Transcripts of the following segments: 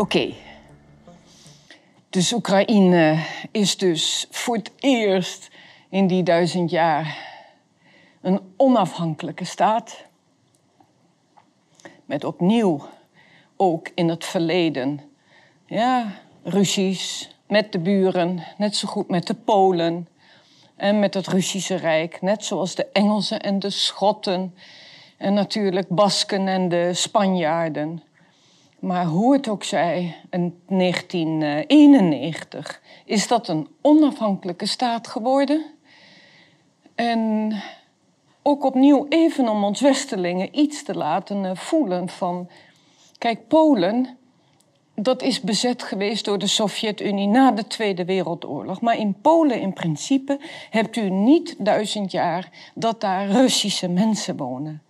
Oké. Dus Oekraïne is dus voor het eerst in die duizend jaar een onafhankelijke staat. Met opnieuw ook in het verleden ja, ruzies met de buren, net zo goed met de Polen en met het Russische Rijk, net zoals de Engelsen en de Schotten en natuurlijk Basken en de Spanjaarden. Maar hoe het ook zij, in 1991 is dat een onafhankelijke staat geworden. En ook opnieuw even om ons Westelingen iets te laten eh, voelen van... Kijk, Polen, dat is bezet geweest door de Sovjet-Unie na de Tweede Wereldoorlog. Maar in Polen in principe hebt u niet duizend jaar dat daar Russische mensen wonen.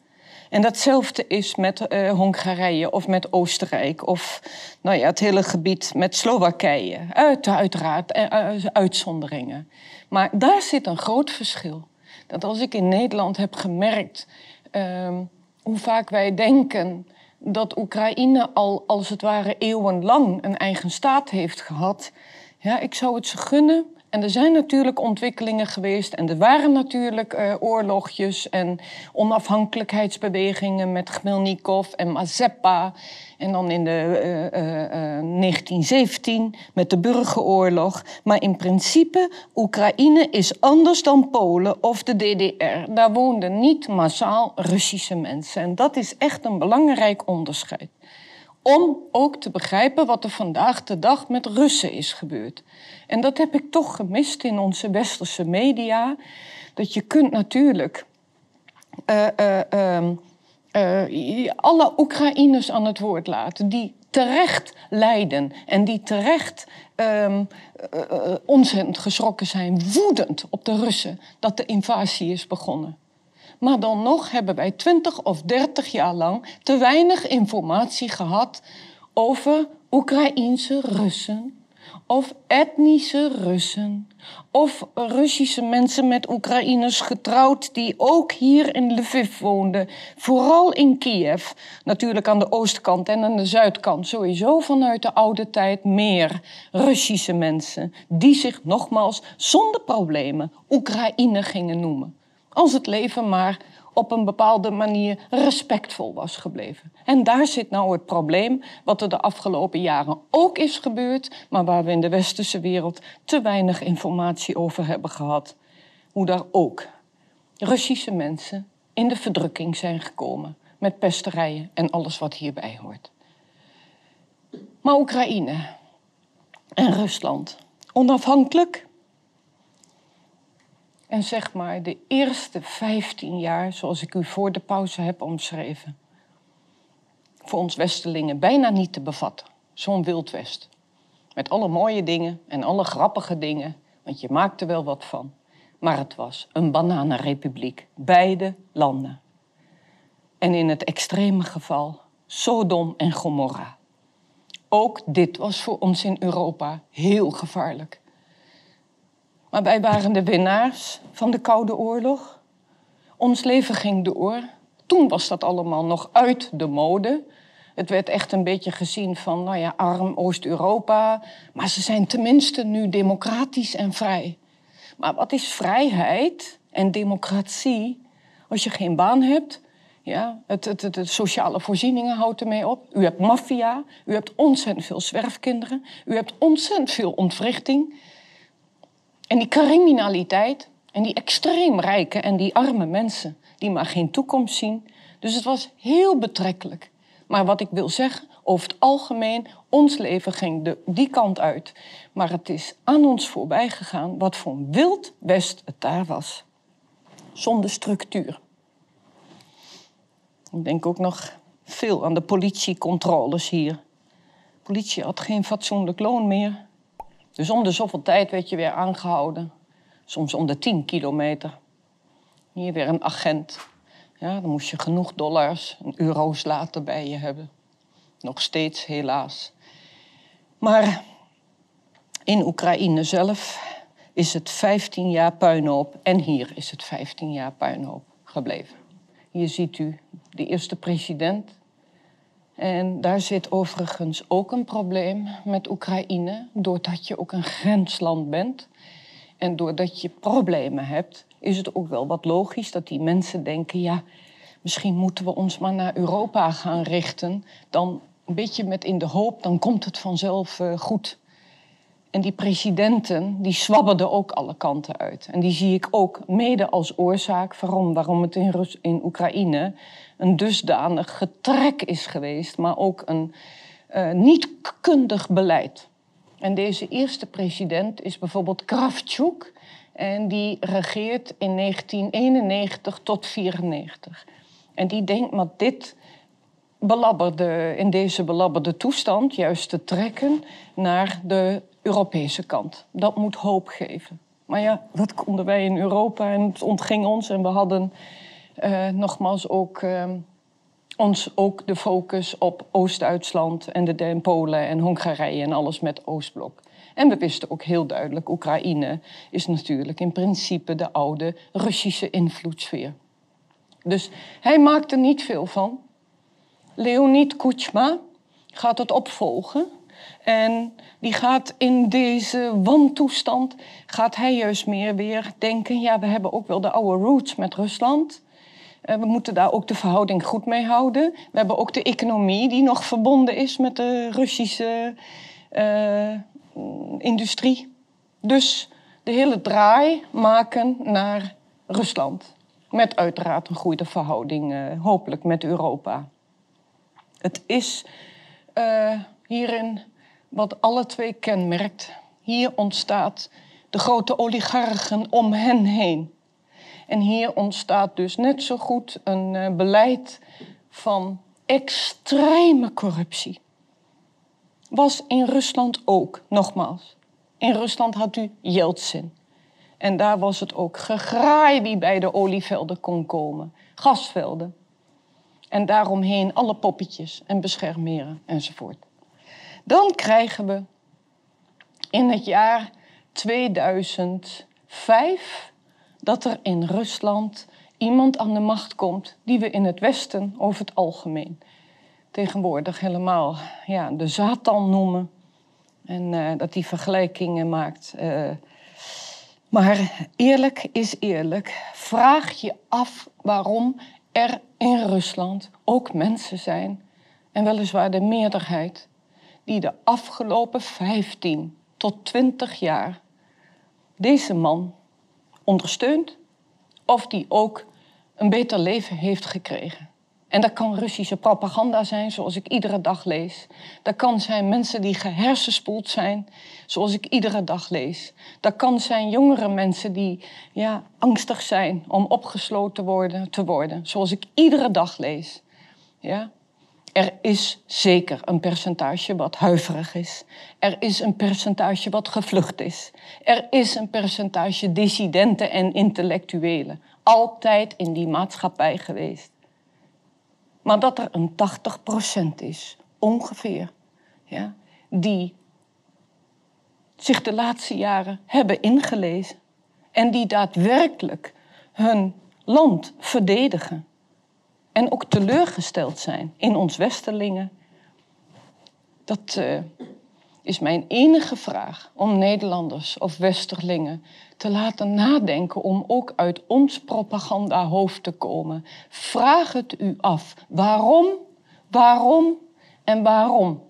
En datzelfde is met uh, Hongarije of met Oostenrijk of nou ja, het hele gebied met Slowakije. Uit, uiteraard uh, uitzonderingen. Maar daar zit een groot verschil. Dat als ik in Nederland heb gemerkt uh, hoe vaak wij denken dat Oekraïne al als het ware eeuwenlang een eigen staat heeft gehad. Ja, ik zou het ze gunnen en er zijn natuurlijk ontwikkelingen geweest en er waren natuurlijk uh, oorlogjes en onafhankelijkheidsbewegingen met Khmelnikov en Mazepa. En dan in de uh, uh, 1917 met de burgeroorlog. Maar in principe, Oekraïne is anders dan Polen of de DDR. Daar woonden niet massaal Russische mensen. En dat is echt een belangrijk onderscheid om ook te begrijpen wat er vandaag de dag met Russen is gebeurd. En dat heb ik toch gemist in onze westerse media. Dat je kunt natuurlijk uh, uh, uh, alle Oekraïners aan het woord laten die terecht lijden en die terecht um, ontzettend geschrokken zijn, woedend op de Russen dat de invasie is begonnen. Maar dan nog hebben wij 20 of 30 jaar lang te weinig informatie gehad over Oekraïense Russen of etnische Russen of Russische mensen met Oekraïners getrouwd die ook hier in Lviv woonden. Vooral in Kiev, natuurlijk aan de oostkant en aan de zuidkant. Sowieso vanuit de oude tijd meer Russische mensen die zich nogmaals zonder problemen Oekraïne gingen noemen. Als het leven maar op een bepaalde manier respectvol was gebleven. En daar zit nou het probleem, wat er de afgelopen jaren ook is gebeurd, maar waar we in de westerse wereld te weinig informatie over hebben gehad. Hoe daar ook Russische mensen in de verdrukking zijn gekomen met pesterijen en alles wat hierbij hoort. Maar Oekraïne en Rusland, onafhankelijk en zeg maar de eerste 15 jaar, zoals ik u voor de pauze heb omschreven, voor ons Westelingen bijna niet te bevatten. Zo'n Wild West. Met alle mooie dingen en alle grappige dingen, want je maakt er wel wat van. Maar het was een bananenrepubliek, beide landen. En in het extreme geval Sodom en Gomorra. Ook dit was voor ons in Europa heel gevaarlijk. Maar wij waren de winnaars van de Koude Oorlog. Ons leven ging door. Toen was dat allemaal nog uit de mode. Het werd echt een beetje gezien van, nou ja, arm Oost-Europa. Maar ze zijn tenminste nu democratisch en vrij. Maar wat is vrijheid en democratie als je geen baan hebt? Ja, het, het, het, sociale voorzieningen houdt ermee op. U hebt maffia, u hebt ontzettend veel zwerfkinderen, u hebt ontzettend veel ontwrichting. En die criminaliteit en die extreem rijke en die arme mensen die maar geen toekomst zien. Dus het was heel betrekkelijk. Maar wat ik wil zeggen, over het algemeen, ons leven ging de, die kant uit. Maar het is aan ons voorbij gegaan wat voor een wild west het daar was. Zonder structuur. Ik denk ook nog veel aan de politiecontroles hier. De politie had geen fatsoenlijk loon meer. Dus om de zoveel tijd werd je weer aangehouden. Soms om de 10 kilometer. Hier weer een agent. Ja, dan moest je genoeg dollars en euro's later bij je hebben. Nog steeds, helaas. Maar in Oekraïne zelf is het 15 jaar puinhoop. En hier is het 15 jaar puinhoop gebleven. Hier ziet u de eerste president En daar zit overigens ook een probleem met Oekraïne, doordat je ook een grensland bent. En doordat je problemen hebt, is het ook wel wat logisch dat die mensen denken: ja, misschien moeten we ons maar naar Europa gaan richten. Dan een beetje met in de hoop, dan komt het vanzelf uh, goed. En die presidenten, die zwabberden ook alle kanten uit. En die zie ik ook mede als oorzaak waarom, waarom het in, in Oekraïne een dusdanig getrek is geweest, maar ook een uh, niet kundig beleid. En deze eerste president is bijvoorbeeld Kravchuk. En die regeert in 1991 tot 94. En die denkt met dit belabberde, in deze belabberde toestand juist te trekken naar de Europese kant. Dat moet hoop geven. Maar ja, dat konden wij in Europa en het ontging ons. En we hadden uh, nogmaals ook, uh, ons ook de focus op Oost-Duitsland en de en Polen en Hongarije en alles met Oostblok. En we wisten ook heel duidelijk, Oekraïne is natuurlijk in principe de oude Russische invloedssfeer. Dus hij maakt er niet veel van. Leonid Kuchma gaat het opvolgen. En die gaat in deze wantoestand, gaat hij juist meer weer denken... ja, we hebben ook wel de oude roots met Rusland... Eh, we moeten daar ook de verhouding goed mee houden. We hebben ook de economie die nog verbonden is met de Russische uh, industrie. Dus de hele draai maken naar Rusland. Met uiteraard een goede verhouding, uh, hopelijk met Europa. Het is hierin wat alle twee kenmerkt. Hier ontstaat de grote oligarchen om hen heen. En hier ontstaat dus net zo goed een uh, beleid van extreme corruptie. Was in Rusland ook, nogmaals. In Rusland had u Yeltsin. En daar was het ook gegraai wie bij de olievelden kon komen. Gasvelden. En daaromheen alle poppetjes en beschermeren enzovoort. Dan krijgen we in het jaar 2005 dat er in Rusland iemand aan de macht komt die we in het Westen over het algemeen tegenwoordig helemaal ja, de Satan noemen. En uh, dat die vergelijkingen maakt. Uh, maar eerlijk is eerlijk. Vraag je af waarom er in Rusland ook mensen zijn, en weliswaar de meerderheid, die de afgelopen 15 tot 20 jaar deze man ondersteunt of die ook een beter leven heeft gekregen. En dat kan Russische propaganda zijn, zoals ik iedere dag lees. Dat kan zijn mensen die gehersenspoeld zijn, zoals ik iedere dag lees. Dat kan zijn jongere mensen die ja, angstig zijn om opgesloten worden, te worden, zoals ik iedere dag lees. Ja? Er is zeker een percentage wat huiverig is. Er is een percentage wat gevlucht is. Er is een percentage dissidenten en intellectuelen. Altijd in die maatschappij geweest. Maar dat er een 80% is, ongeveer, ja, die zich de laatste jaren hebben ingelezen en die daadwerkelijk hun land verdedigen. En ook teleurgesteld zijn in ons Westerlingen. Dat uh, is mijn enige vraag om Nederlanders of Westerlingen te laten nadenken om ook uit ons propagandahoofd te komen. Vraag het u af. Waarom, waarom en waarom?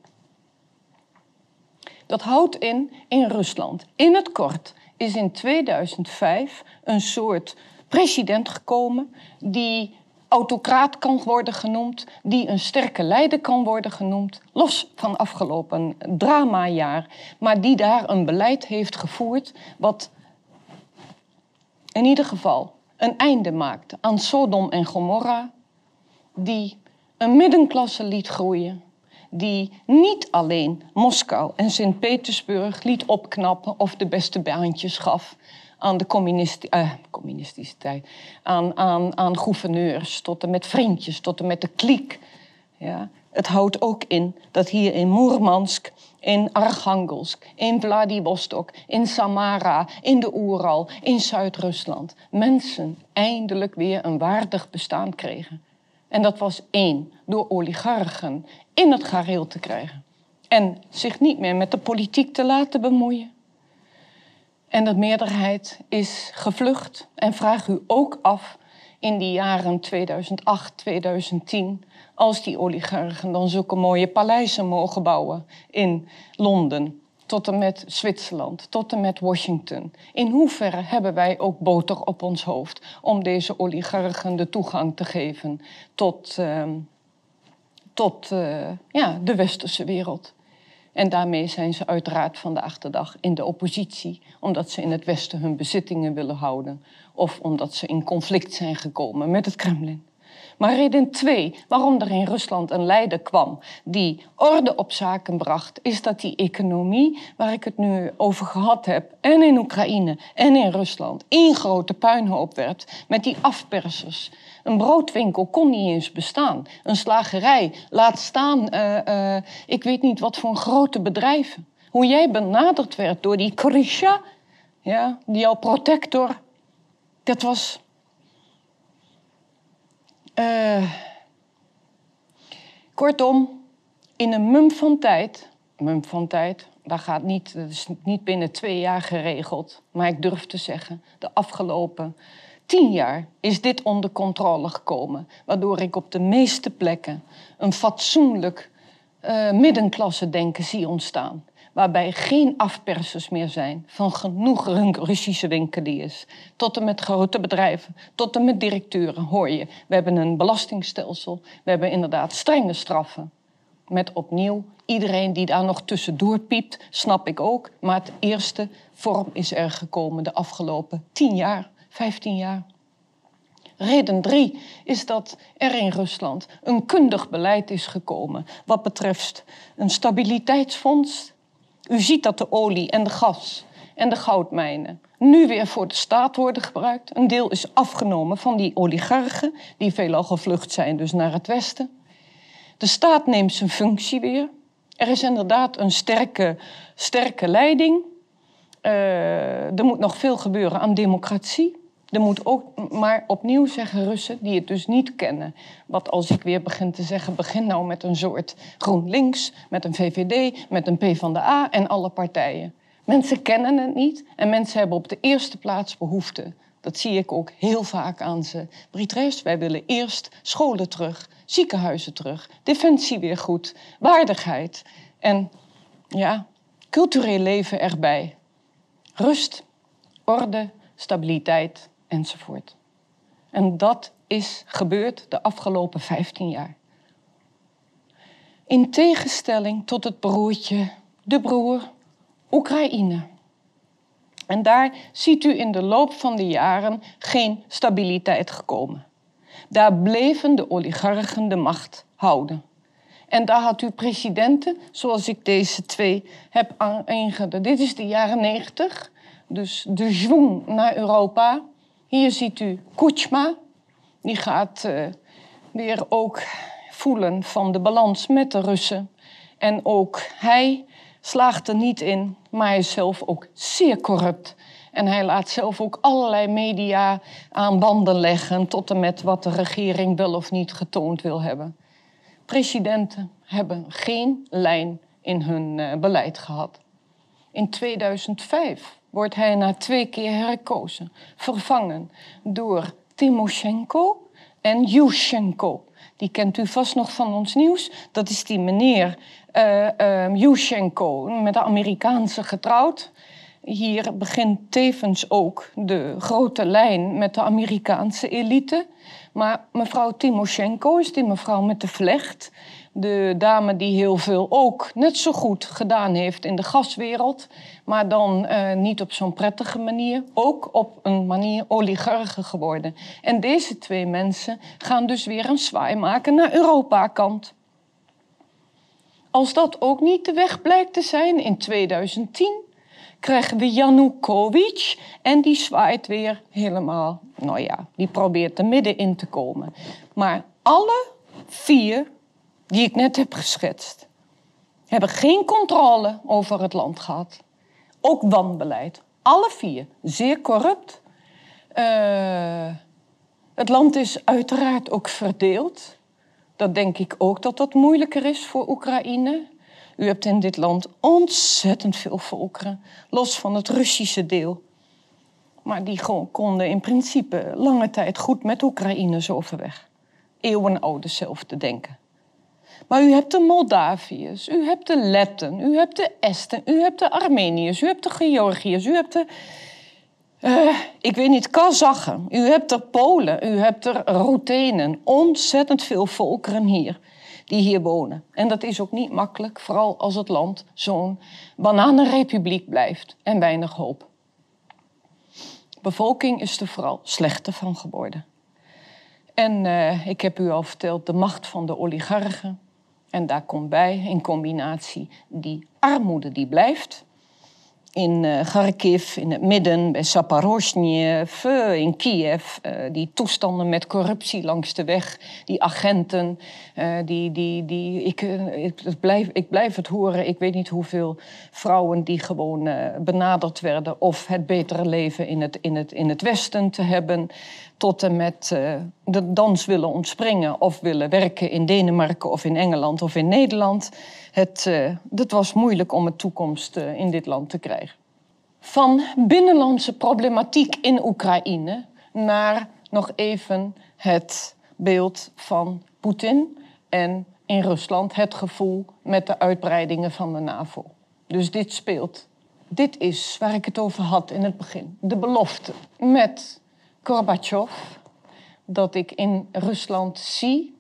Dat houdt in in Rusland. In het kort is in 2005 een soort president gekomen die autocraat kan worden genoemd, die een sterke leider kan worden genoemd, los van afgelopen dramajaar, maar die daar een beleid heeft gevoerd wat in ieder geval een einde maakt aan Sodom en Gomorra, die een middenklasse liet groeien, die niet alleen Moskou en Sint-Petersburg liet opknappen of de beste baantjes gaf aan de communisti uh, communistische tijd, aan, aan, aan gouverneurs, tot en met vriendjes, tot en met de kliek. Ja. Het houdt ook in dat hier in Moermansk in Archangelsk, in Vladivostok, in Samara, in de Oeral, in Zuid-Rusland. Mensen eindelijk weer een waardig bestaan kregen. En dat was één, door oligarchen in het gareel te krijgen. En zich niet meer met de politiek te laten bemoeien. En de meerderheid is gevlucht. En vraag u ook af in die jaren 2008, 2010, als die oligarchen dan zulke mooie paleizen mogen bouwen in Londen, tot en met Zwitserland, tot en met Washington. In hoeverre hebben wij ook boter op ons hoofd om deze oligarchen de toegang te geven tot, uh, tot uh, ja, de westerse wereld? En daarmee zijn ze uiteraard vandaag de dag in de oppositie, omdat ze in het Westen hun bezittingen willen houden of omdat ze in conflict zijn gekomen met het Kremlin. Maar reden twee, waarom er in Rusland een leider kwam die orde op zaken bracht, is dat die economie, waar ik het nu over gehad heb, en in Oekraïne en in Rusland, één grote puinhoop werd met die afpersers. Een broodwinkel kon niet eens bestaan. Een slagerij, laat staan, uh, uh, ik weet niet wat voor grote bedrijven. Hoe jij benaderd werd door die Krisha, ja, die jouw protector, dat was uh, kortom, in een mum van tijd, mum van tijd, dat gaat niet, dat is niet binnen twee jaar geregeld, maar ik durf te zeggen, de afgelopen tien jaar is dit onder controle gekomen, waardoor ik op de meeste plekken een fatsoenlijk uh, middenklasse denken zie ontstaan waarbij geen afpersers meer zijn van genoeg Russische winkeliers. Tot en met grote bedrijven, tot en met directeuren hoor je. We hebben een belastingstelsel, we hebben inderdaad strenge straffen. Met opnieuw iedereen die daar nog tussendoor piept, snap ik ook. Maar het eerste vorm is er gekomen de afgelopen 10 jaar, 15 jaar. Reden drie is dat er in Rusland een kundig beleid is gekomen wat betreft een stabiliteitsfonds u ziet dat de olie en de gas en de goudmijnen nu weer voor de staat worden gebruikt. Een deel is afgenomen van die oligarchen, die veelal gevlucht zijn dus naar het westen. De staat neemt zijn functie weer. Er is inderdaad een sterke, sterke leiding. Uh, er moet nog veel gebeuren aan democratie. Er moet ook maar opnieuw zeggen Russen die het dus niet kennen. Wat als ik weer begin te zeggen, begin nou met een soort GroenLinks, met een VVD, met een PvdA en alle partijen. Mensen kennen het niet en mensen hebben op de eerste plaats behoefte. Dat zie ik ook heel vaak aan ze. Britres, wij willen eerst scholen terug, ziekenhuizen terug, defensie weer goed, waardigheid en ja, cultureel leven erbij. Rust, orde, stabiliteit enzovoort. En dat is gebeurd de afgelopen 15 jaar. In tegenstelling tot het broertje, de broer, Oekraïne. En daar ziet u in de loop van de jaren geen stabiliteit gekomen. Daar bleven de oligarchen de macht houden. En daar had u presidenten, zoals ik deze twee heb aangegeven. Dit is de jaren 90, dus de zwang naar Europa. Hier ziet u Kuchma. Die gaat uh, weer ook voelen van de balans met de Russen. En ook hij slaagt er niet in, maar hij is zelf ook zeer corrupt. En hij laat zelf ook allerlei media aan banden leggen tot en met wat de regering wel of niet getoond wil hebben. Presidenten hebben geen lijn in hun uh, beleid gehad. In 2005 wordt hij na twee keer herkozen, vervangen door Timoshenko en Yushchenko. Die kent u vast nog van ons nieuws. Dat is die meneer uh, Yushchenko, met de Amerikaanse getrouwd. Hier begint tevens ook de grote lijn met de Amerikaanse elite. Maar mevrouw Timoshenko is die mevrouw met de vlecht de dame die heel veel ook net zo goed gedaan heeft in de gaswereld, maar dan uh, niet op zo'n prettige manier, ook op een manier oligarchen geworden. En deze twee mensen gaan dus weer een zwaai maken naar Europa-kant. Als dat ook niet de weg blijkt te zijn in 2010, krijgen we Janukovic en die zwaait weer helemaal, nou ja, die probeert er middenin te komen. Maar alle vier die ik net heb geschetst, hebben geen controle over het land gehad. Ook wanbeleid. Alle vier. Zeer corrupt. Uh, het land is uiteraard ook verdeeld. Dat denk ik ook dat dat moeilijker is voor Oekraïne. U hebt in dit land ontzettend veel volkeren, los van het Russische deel. Maar die konden in principe lange tijd goed met Oekraïners overweg. Eeuwenoude zelf te denken. Maar u hebt de Moldaviërs, u hebt de Letten, u hebt de Esten, u hebt de Armeniërs, u hebt de Georgiërs, u hebt de. Uh, ik weet niet, Kazachen, u hebt er Polen, u hebt er Routenen. Ontzettend veel volkeren hier die hier wonen. En dat is ook niet makkelijk, vooral als het land zo'n bananenrepubliek blijft en weinig hoop. Bevolking is er vooral slechter van geworden. En uh, ik heb u al verteld, de macht van de oligarchen. En daar komt bij, in combinatie, die armoede die blijft in uh, Kharkiv, in het midden, bij Saparosniev, in Kiev. Uh, die toestanden met corruptie langs de weg, die agenten, die, die, die, ik, ik, blijf, ik blijf het horen. Ik weet niet hoeveel vrouwen die gewoon benaderd werden of het betere leven in het, in het, in het Westen te hebben. Tot en met de dans willen ontspringen of willen werken in Denemarken of in Engeland of in Nederland het, het was moeilijk om een toekomst in dit land te krijgen. Van binnenlandse problematiek in Oekraïne naar nog even het beeld van Poetin en in Rusland het gevoel met de uitbreidingen van de NAVO. Dus dit speelt. Dit is waar ik het over had in het begin. De belofte met Gorbachev dat ik in Rusland zie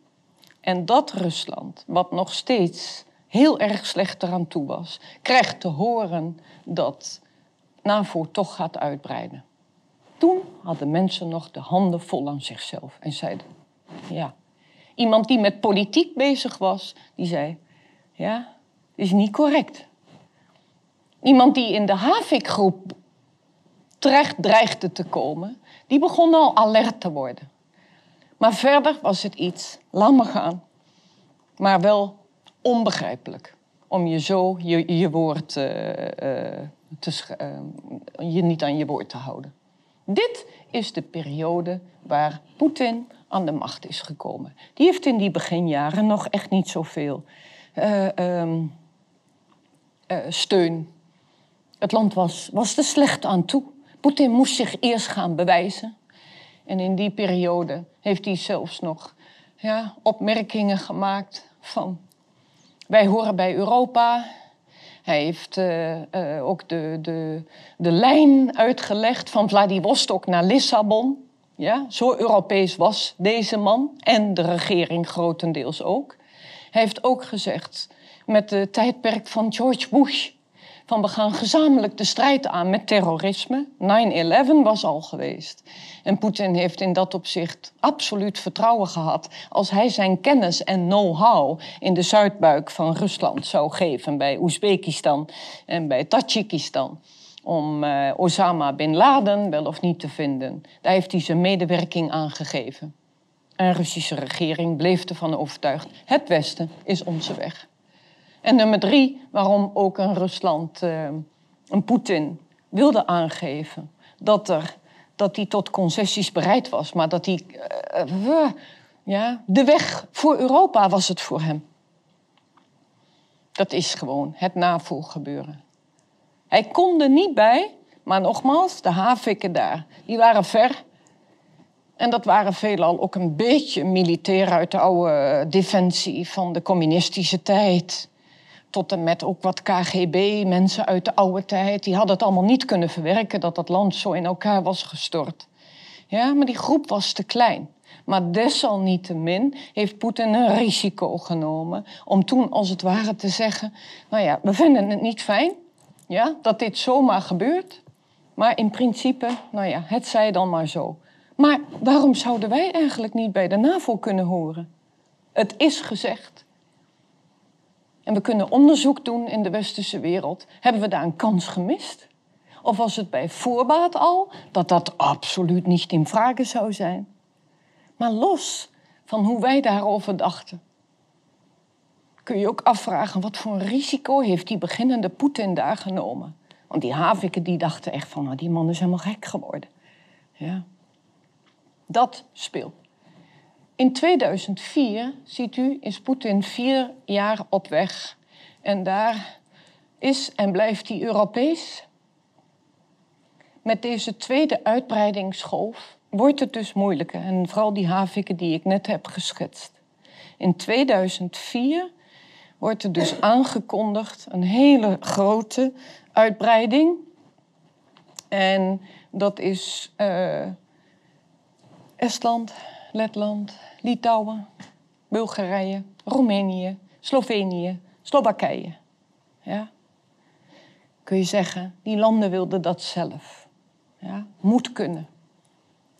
en dat Rusland, wat nog steeds heel erg slecht eraan toe was, krijgt te horen dat NAVO toch gaat uitbreiden. Toen hadden mensen nog de handen vol aan zichzelf en zeiden, ja. Iemand die met politiek bezig was, die zei, ja, is niet correct. Iemand die in de Havik-groep terecht dreigde te komen, die begon al alert te worden. Maar verder was het iets, laat maar gaan. Maar wel onbegrijpelijk om je zo je, je woord uh, te, uh, je niet aan je woord te houden. Dit is de periode waar Poetin aan de macht is gekomen. Die heeft in die beginjaren nog echt niet zoveel uh, steun. Het land was, was er slecht aan toe. Poetin moest zich eerst gaan bewijzen. En in die periode heeft hij zelfs nog ja, opmerkingen gemaakt van wij horen bij Europa. Hij heeft uh, uh, ook de, de, de lijn uitgelegd van Vladivostok naar Lissabon. Ja, zo Europees was deze man en de regering grotendeels ook. Hij heeft ook gezegd, met het tijdperk van George Bush, van we gaan gezamenlijk de strijd aan met terrorisme. 9-11 was al geweest. En Poetin heeft in dat opzicht absoluut vertrouwen gehad als hij zijn kennis en know-how in de zuidbuik van Rusland zou geven bij Oezbekistan en bij Tajikistan om uh, Osama bin Laden wel of niet te vinden. Daar heeft hij zijn medewerking aan gegeven. En de Russische regering bleef ervan overtuigd: het Westen is onze weg. En nummer drie, waarom ook een Rusland, uh, een Poetin, wilde aangeven dat er dat hij tot concessies bereid was, maar dat hij. Uh, ja, de weg voor Europa was het voor hem. Dat is gewoon het navolgebeuren. Hij kon er niet bij, maar nogmaals, de havikken daar, die waren ver. En dat waren veelal ook een beetje militair uit de oude defensie van de communistische tijd. Tot en met ook wat KGB, mensen uit de oude tijd. Die hadden het allemaal niet kunnen verwerken dat dat land zo in elkaar was gestort. Ja, maar die groep was te klein. Maar desalniettemin heeft Poetin een risico genomen om toen als het ware te zeggen: Nou ja, we vinden het niet fijn ja, dat dit zomaar gebeurt. Maar in principe, nou ja, het zij dan maar zo. Maar waarom zouden wij eigenlijk niet bij de NAVO kunnen horen? Het is gezegd en we kunnen onderzoek doen in de westerse wereld. Hebben we daar een kans gemist? Of was het bij voorbaat al dat dat absoluut niet in vraag zou zijn? Maar los van hoe wij daarover dachten, kun je ook afvragen wat voor een risico heeft die beginnende Poetin daar genomen? Want die Haviken die dachten echt van, nou, die man is helemaal gek geworden. Ja. Dat speelt. In 2004, ziet u, is Poetin vier jaar op weg. En daar is en blijft hij Europees. Met deze tweede uitbreidingsgolf wordt het dus moeilijker. En vooral die haviken die ik net heb geschetst. In 2004 wordt er dus aangekondigd een hele grote uitbreiding. En dat is uh, Estland, Letland, Litouwen, Bulgarije, Roemenië, Slovenië, Slowakije. Ja? Kun je zeggen, die landen wilden dat zelf. Ja? Moet kunnen.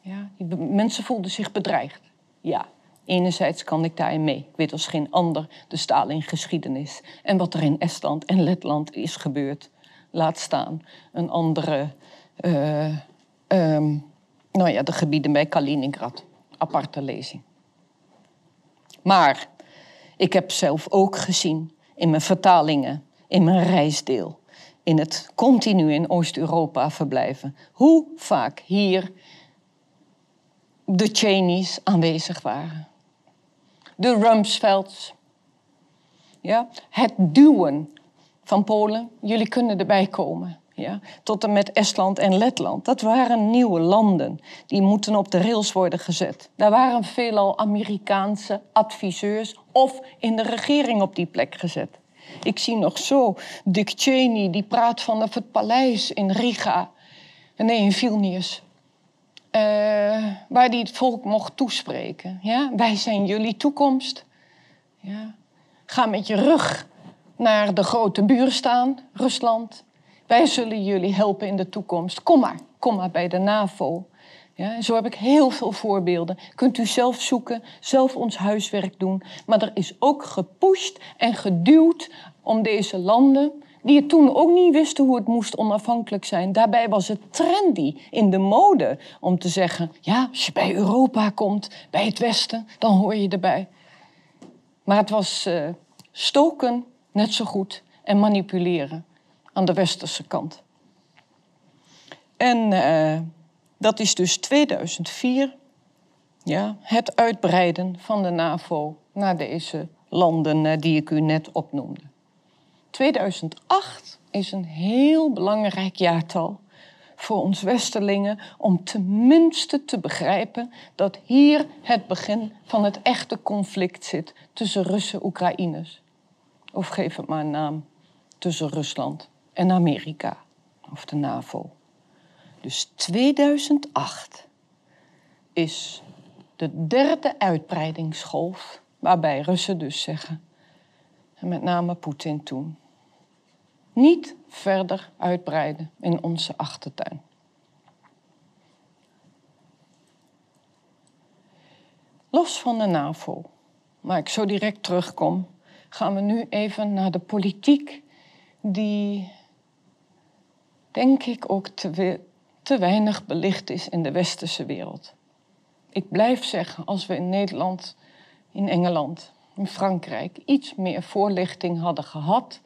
Ja? Die mensen voelden zich bedreigd. Ja, enerzijds kan ik daarin mee. Ik weet als geen ander de Stalin-geschiedenis. En wat er in Estland en Letland is gebeurd. Laat staan een andere... Uh, um, nou ja, de gebieden bij Kaliningrad. Aparte lezing. Maar ik heb zelf ook gezien in mijn vertalingen, in mijn reisdeel, in het continu in Oost-Europa verblijven, hoe vaak hier de Cheneys aanwezig waren. De Rumsfelds. Ja, het duwen van Polen, jullie kunnen erbij komen. Ja, tot en met Estland en Letland. Dat waren nieuwe landen. Die moeten op de rails worden gezet. Daar waren veelal Amerikaanse adviseurs of in de regering op die plek gezet. Ik zie nog zo Dick Cheney, die praat vanaf het paleis in Riga. Nee, in Vilnius. Uh, waar hij het volk mocht toespreken. Ja? Wij zijn jullie toekomst. Ja? Ga met je rug naar de grote buur staan, Rusland. Wij zullen jullie helpen in de toekomst. Kom maar, kom maar bij de NAVO. Ja, zo heb ik heel veel voorbeelden. Kunt u zelf zoeken, zelf ons huiswerk doen. Maar er is ook gepusht en geduwd om deze landen, die het toen ook niet wisten hoe het moest onafhankelijk zijn. Daarbij was het trendy in de mode om te zeggen: ja, als je bij Europa komt, bij het Westen, dan hoor je erbij. Maar het was uh, stoken net zo goed en manipuleren aan de westerse kant. En uh, dat is dus 2004, ja, het uitbreiden van de NAVO naar deze landen uh, die ik u net opnoemde. 2008 is een heel belangrijk jaartal voor ons Westerlingen om tenminste te begrijpen dat hier het begin van het echte conflict zit tussen Russen en Oekraïners. Of geef het maar een naam, tussen Rusland en Amerika, of de NAVO. Dus 2008 is de derde uitbreidingsgolf, waarbij Russen dus zeggen, en met name Poetin toen, niet verder uitbreiden in onze achtertuin. Los van de NAVO, maar ik zo direct terugkom, gaan we nu even naar de politiek die denk ik ook te, te weinig belicht is in de westerse wereld. Ik blijf zeggen, als we in Nederland, in Engeland, in Frankrijk iets meer voorlichting hadden gehad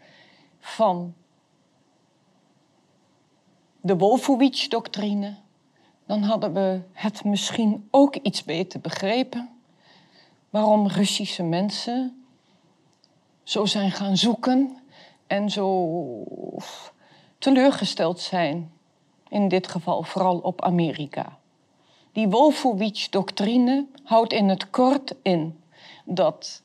van de Wolfowitz-doctrine, dan hadden we het misschien ook iets beter begrepen. Waarom Russische mensen zo zijn gaan zoeken en zo teleurgesteld zijn. In dit geval vooral op Amerika. Die Wolfowitz-doctrine houdt in het kort in dat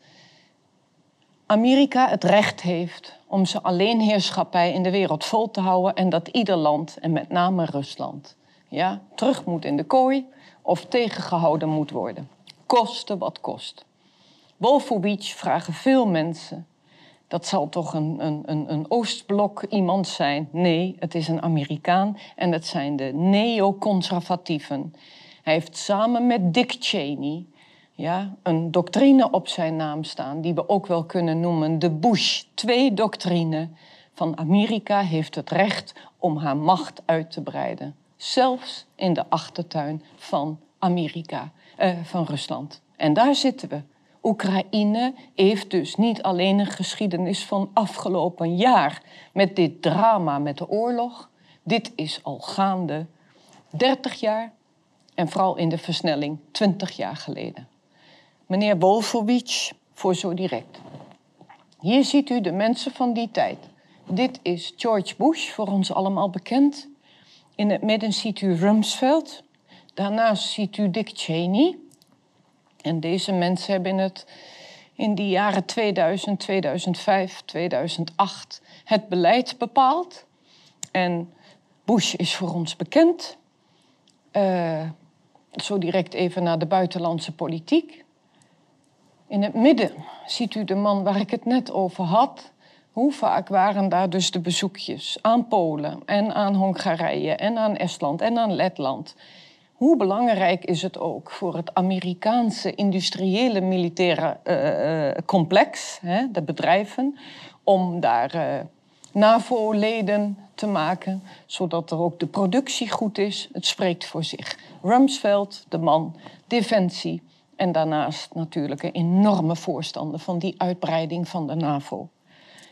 Amerika het recht heeft om zijn alleenheerschappij in de wereld vol te houden en dat ieder land, en met name Rusland, ja, terug moet in de kooi of tegengehouden moet worden. Koste wat kost. Wolfowitz vragen veel mensen dat zal toch een, een, een, Oostblok iemand zijn. Nee, het is een Amerikaan en het zijn de neoconservatieven. Hij heeft samen met Dick Cheney ja, een doctrine op zijn naam staan, die we ook wel kunnen noemen de Bush 2-doctrine. Van Amerika heeft het recht om haar macht uit te breiden, zelfs in de achtertuin van Amerika, eh, van Rusland. En daar zitten we. Oekraïne heeft dus niet alleen een geschiedenis van afgelopen jaar met dit drama met de oorlog. Dit is al gaande 30 jaar en vooral in de versnelling 20 jaar geleden. meneer Wolfowitz, voor zo direct. Hier ziet u de mensen van die tijd. Dit is George Bush, voor ons allemaal bekend. In het midden ziet u Rumsfeld. Daarnaast ziet u Dick Cheney. En deze mensen hebben in, het, in die jaren 2000, 2005, 2008 het beleid bepaald. En Bush is voor ons bekend. Uh, zo direct even naar de buitenlandse politiek. In het midden ziet u de man waar ik het net over had. Hoe vaak waren daar dus de bezoekjes aan Polen en aan Hongarije en aan Estland en aan Letland? Hoe belangrijk is het ook voor het Amerikaanse industriële militaire uh, complex, hè, de bedrijven, om daar uh, NAVO-leden te maken, zodat er ook de productie goed is? Het spreekt voor zich. Rumsfeld, de man, defensie en daarnaast natuurlijk een enorme voorstander van die uitbreiding van de NAVO.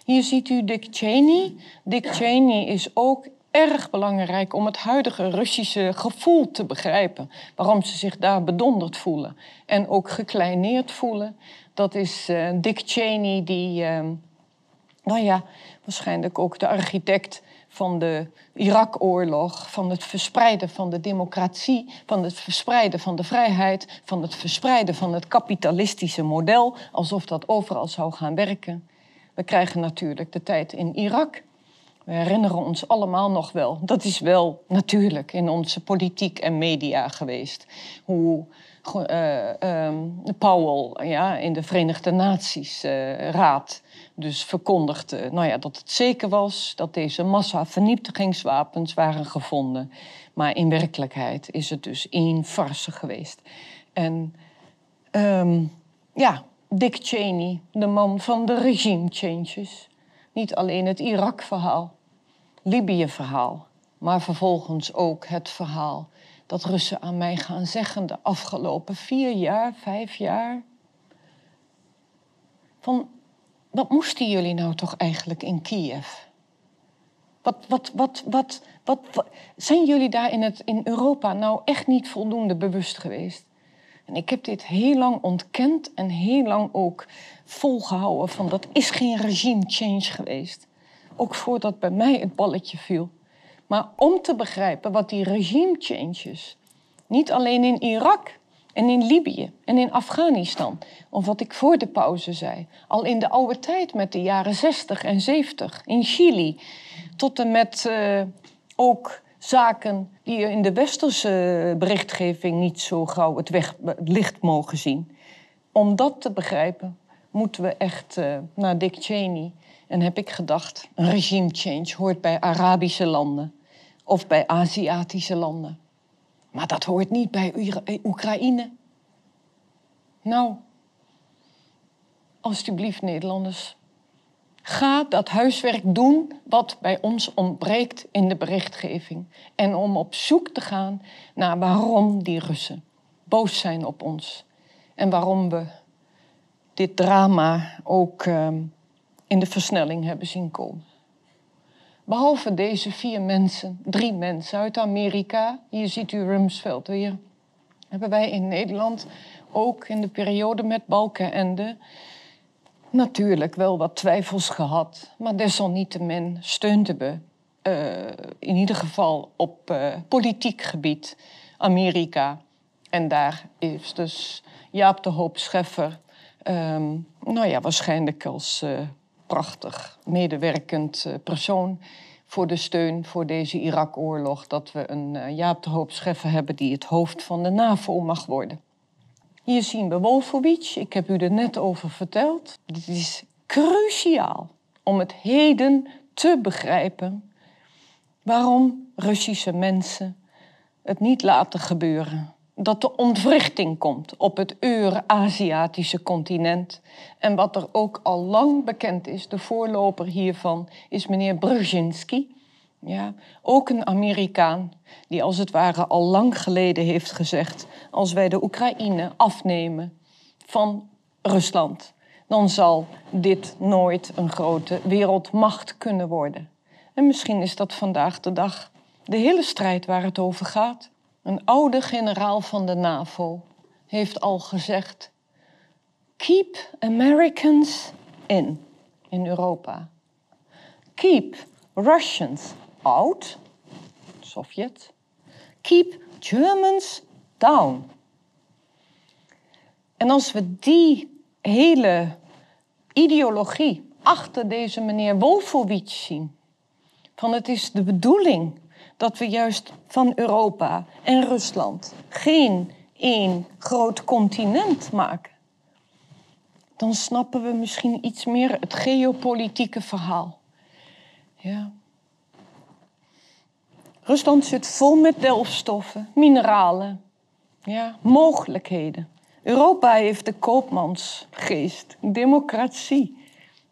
Hier ziet u Dick Cheney. Dick Cheney is ook erg belangrijk om het huidige Russische gevoel te begrijpen. Waarom ze zich daar bedonderd voelen en ook gekleineerd voelen. Dat is uh, Dick Cheney, die, uh, nou ja, waarschijnlijk ook de architect van de Irak-oorlog, van het verspreiden van de democratie, van het verspreiden van de vrijheid, van het verspreiden van het kapitalistische model, alsof dat overal zou gaan werken. We krijgen natuurlijk de tijd in Irak. We herinneren ons allemaal nog wel. Dat is wel natuurlijk in onze politiek en media geweest. Hoe uh, um, Powell ja, in de Verenigde Naties uh, Raad dus verkondigde nou ja, dat het zeker was dat deze massavernietigingswapens waren gevonden. Maar in werkelijkheid is het dus één farce geweest. En um, ja, Dick Cheney, de man van de regime changes. Niet alleen het Irak-verhaal, Libië-verhaal, maar vervolgens ook het verhaal dat Russen aan mij gaan zeggen de afgelopen vier jaar, vijf jaar. Van, wat moesten jullie nou toch eigenlijk in Kiev? Wat, wat, wat, wat, wat, wat, zijn jullie daar in, het, in Europa nou echt niet voldoende bewust geweest? En ik heb dit heel lang ontkend en heel lang ook volgehouden van dat is geen regime change geweest. Ook voordat bij mij het balletje viel. Maar om te begrijpen wat die regime changes, niet alleen in Irak en in Libië en in Afghanistan, of wat ik voor de pauze zei, al in de oude tijd met de jaren 60 en 70 in Chili, tot en met uh, ook zaken die in de westerse berichtgeving niet zo gauw het, licht mogen zien. Om dat te begrijpen, moeten we echt uh, naar Dick Cheney. En heb ik gedacht, een regime change hoort bij Arabische landen of bij Aziatische landen. Maar dat hoort niet bij eh, Oekraïne. Nou, alstublieft Nederlanders, Ga dat huiswerk doen wat bij ons ontbreekt in de berichtgeving. En om op zoek te gaan naar waarom die Russen boos zijn op ons. En waarom we dit drama ook ehm, in de versnelling hebben zien komen. Behalve deze vier mensen, drie mensen uit Amerika, hier ziet u Rumsfeld weer, hebben wij in Nederland ook in de periode met Balkenende natuurlijk wel wat twijfels gehad. Maar desalniettemin steunden we uh, in ieder geval op uh, politiek gebied Amerika. En daar is dus Jaap de Hoop Scheffer, um, nou ja, waarschijnlijk als uh, prachtig medewerkend persoon voor de steun voor deze Irak-oorlog. Dat we een Jaap de Hoop Scheffer hebben die het hoofd van de NAVO mag worden. Hier zien we Wolfowitz, ik heb u er net over verteld. Dit is cruciaal om het heden te begrijpen waarom Russische mensen het niet laten gebeuren. Dat de ontwrichting komt op het Euraziatische continent. En wat er ook al lang bekend is, de voorloper hiervan is meneer Brzezinski. Ja, ook een Amerikaan die als het ware al lang geleden heeft gezegd: als wij de Oekraïne afnemen van Rusland, dan zal dit nooit een grote wereldmacht kunnen worden. En misschien is dat vandaag de dag de hele strijd waar het over gaat. Een oude generaal van de NAVO heeft al gezegd: Keep Americans in, in Europa. Keep Russians out, Sovjet. Keep Germans down. En als we die hele ideologie achter deze meneer Wolfowitz zien, van het is de bedoeling dat we juist van Europa en Rusland geen één groot continent maken, dan snappen we misschien iets meer het geopolitieke verhaal. Ja. Rusland zit vol met delfstoffen, mineralen, ja, mogelijkheden. Europa heeft de koopmansgeest, democratie.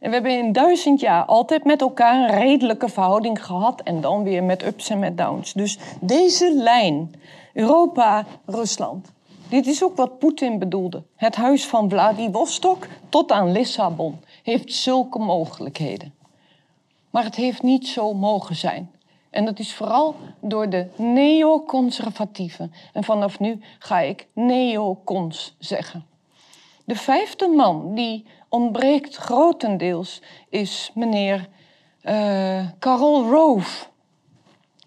En we hebben in duizend jaar altijd met elkaar een redelijke verhouding gehad en dan weer met ups en met downs. Dus deze lijn, Europa, Rusland, dit is ook wat Poetin bedoelde. Het huis van Vladivostok tot aan Lissabon heeft zulke mogelijkheden. Maar het heeft niet zo mogen zijn. En dat is vooral door de neoconservatieven. En vanaf nu ga ik neocons zeggen. De vijfde man die ontbreekt grotendeels is meneer uh, Karl Rove.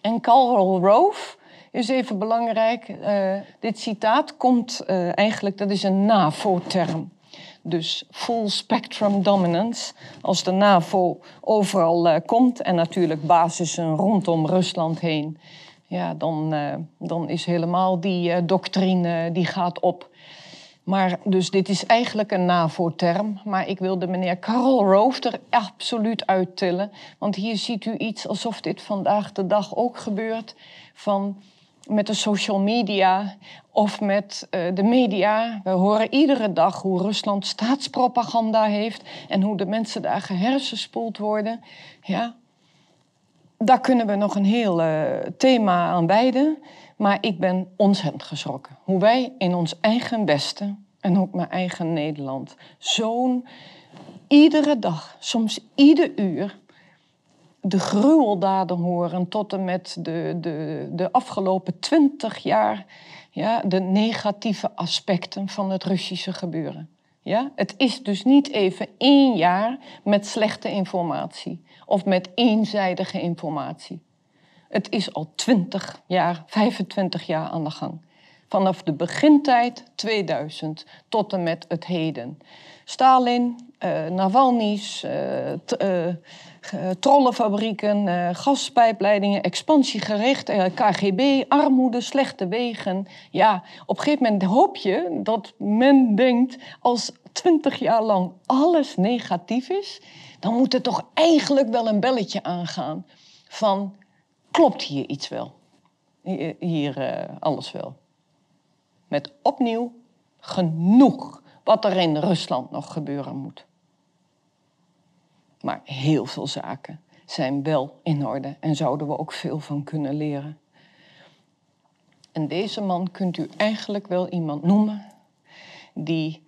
En Karl Rove is even belangrijk. Uh, dit citaat komt uh, eigenlijk, dat is een NAVO-term. Dus full spectrum dominance. Als de NAVO overal komt en natuurlijk basissen rondom Rusland heen, ja, dan, dan is helemaal die doctrine die gaat op. Maar dus dit is eigenlijk een NAVO-term, maar ik wilde meneer Karl Rove er absoluut uittillen. Want hier ziet u iets alsof dit vandaag de dag ook gebeurt van met de social media of met uh, de media. We horen iedere dag hoe Rusland staatspropaganda heeft en hoe de mensen daar gehersenspoeld worden. Ja, daar kunnen we nog een heel uh, thema aan wijden. Maar ik ben ontzettend geschrokken. Hoe wij in ons eigen Westen en ook mijn eigen Nederland zo'n iedere dag, soms ieder uur, de gruweldaden horen tot en met de, de, de afgelopen twintig jaar, ja, de negatieve aspecten van het Russische gebeuren. Ja? Het is dus niet even één jaar met slechte informatie of met eenzijdige informatie. Het is al 20 jaar, 25 jaar aan de gang. Vanaf de begintijd 2000 tot en met het heden. Stalin, uh, Navalny's, uh, uh, trollenfabrieken, gaspijpleidingen, expansiegericht, KGB, armoede, slechte wegen. Ja, op een gegeven moment hoop je dat men denkt als 20 jaar lang alles negatief is, dan moet er toch eigenlijk wel een belletje aangaan van klopt hier iets wel? Hier uh, alles wel. Met opnieuw genoeg wat er in Rusland nog gebeuren moet. Maar heel veel zaken zijn wel in orde en zouden we ook veel van kunnen leren. En deze man kunt u eigenlijk wel iemand noemen die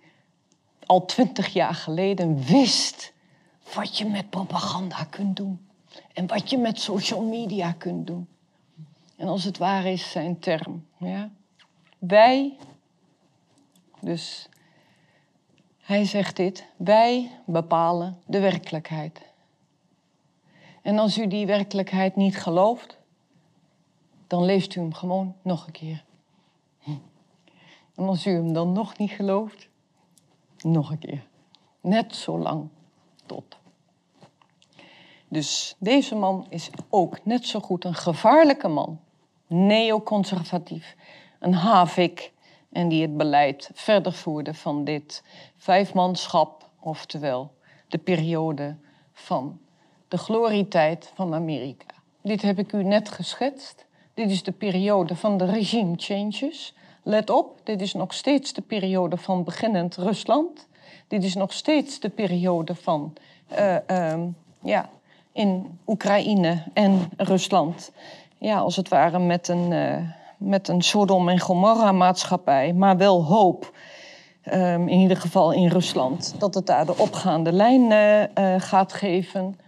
al twintig jaar geleden wist wat je met propaganda kunt doen. En wat je met social media kunt doen. En als het waar is zijn term. Ja? Wij, dus hij zegt dit, wij bepalen de werkelijkheid. En als u die werkelijkheid niet gelooft, dan leest u hem gewoon nog een keer. En als u hem dan nog niet gelooft, nog een keer. Net zo lang tot. Dus deze man is ook net zo goed een gevaarlijke man, neoconservatief, een havik en die het beleid verder voerde van dit vijfmanschap, oftewel de periode van de glorietijd van Amerika. Dit heb ik u net geschetst. Dit is de periode van de regime changes. Let op, dit is nog steeds de periode van beginnend Rusland. Dit is nog steeds de periode van uh, uh, ja, in Oekraïne en Rusland. Ja, als het ware met een, uh, met een Sodom en Gomorra maatschappij, maar wel hoop. Um, in ieder geval in Rusland, dat het daar de opgaande lijn uh, gaat geven.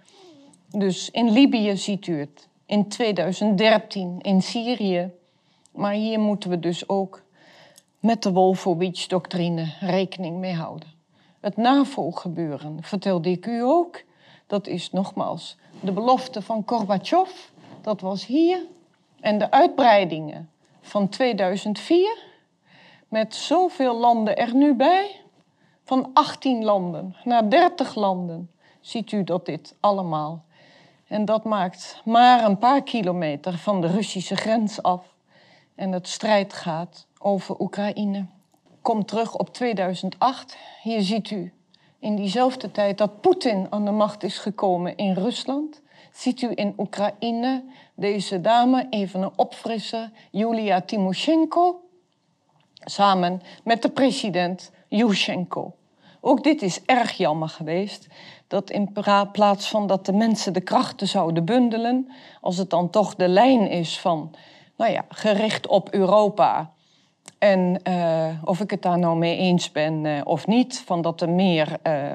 Dus in Libië ziet u het, in 2013 in Syrië. Maar hier moeten we dus ook met de Wolfowitz-doctrine rekening mee houden. het NAVO-gebeuren, vertelde ik u ook. Dat is nogmaals de belofte van Gorbachev, dat was hier. En de uitbreidingen van 2004, met zoveel landen er nu bij, van 18 landen naar 30 landen, ziet u dat dit allemaal. En dat maakt maar een paar kilometer van de Russische grens af. En het strijd gaat over Oekraïne. Kom terug op 2008. Hier ziet u in diezelfde tijd dat Poetin aan de macht is gekomen in Rusland. Ziet u in Oekraïne deze dame, even een opfrisser, Julia Timoshenko, samen met de president Yushchenko. Ook dit is erg jammer geweest. Dat in plaats van dat de mensen de krachten zouden bundelen, als het dan toch de lijn is van, nou ja, gericht op Europa. En uh, of ik het daar nou mee eens ben uh, of niet, van dat er meer uh,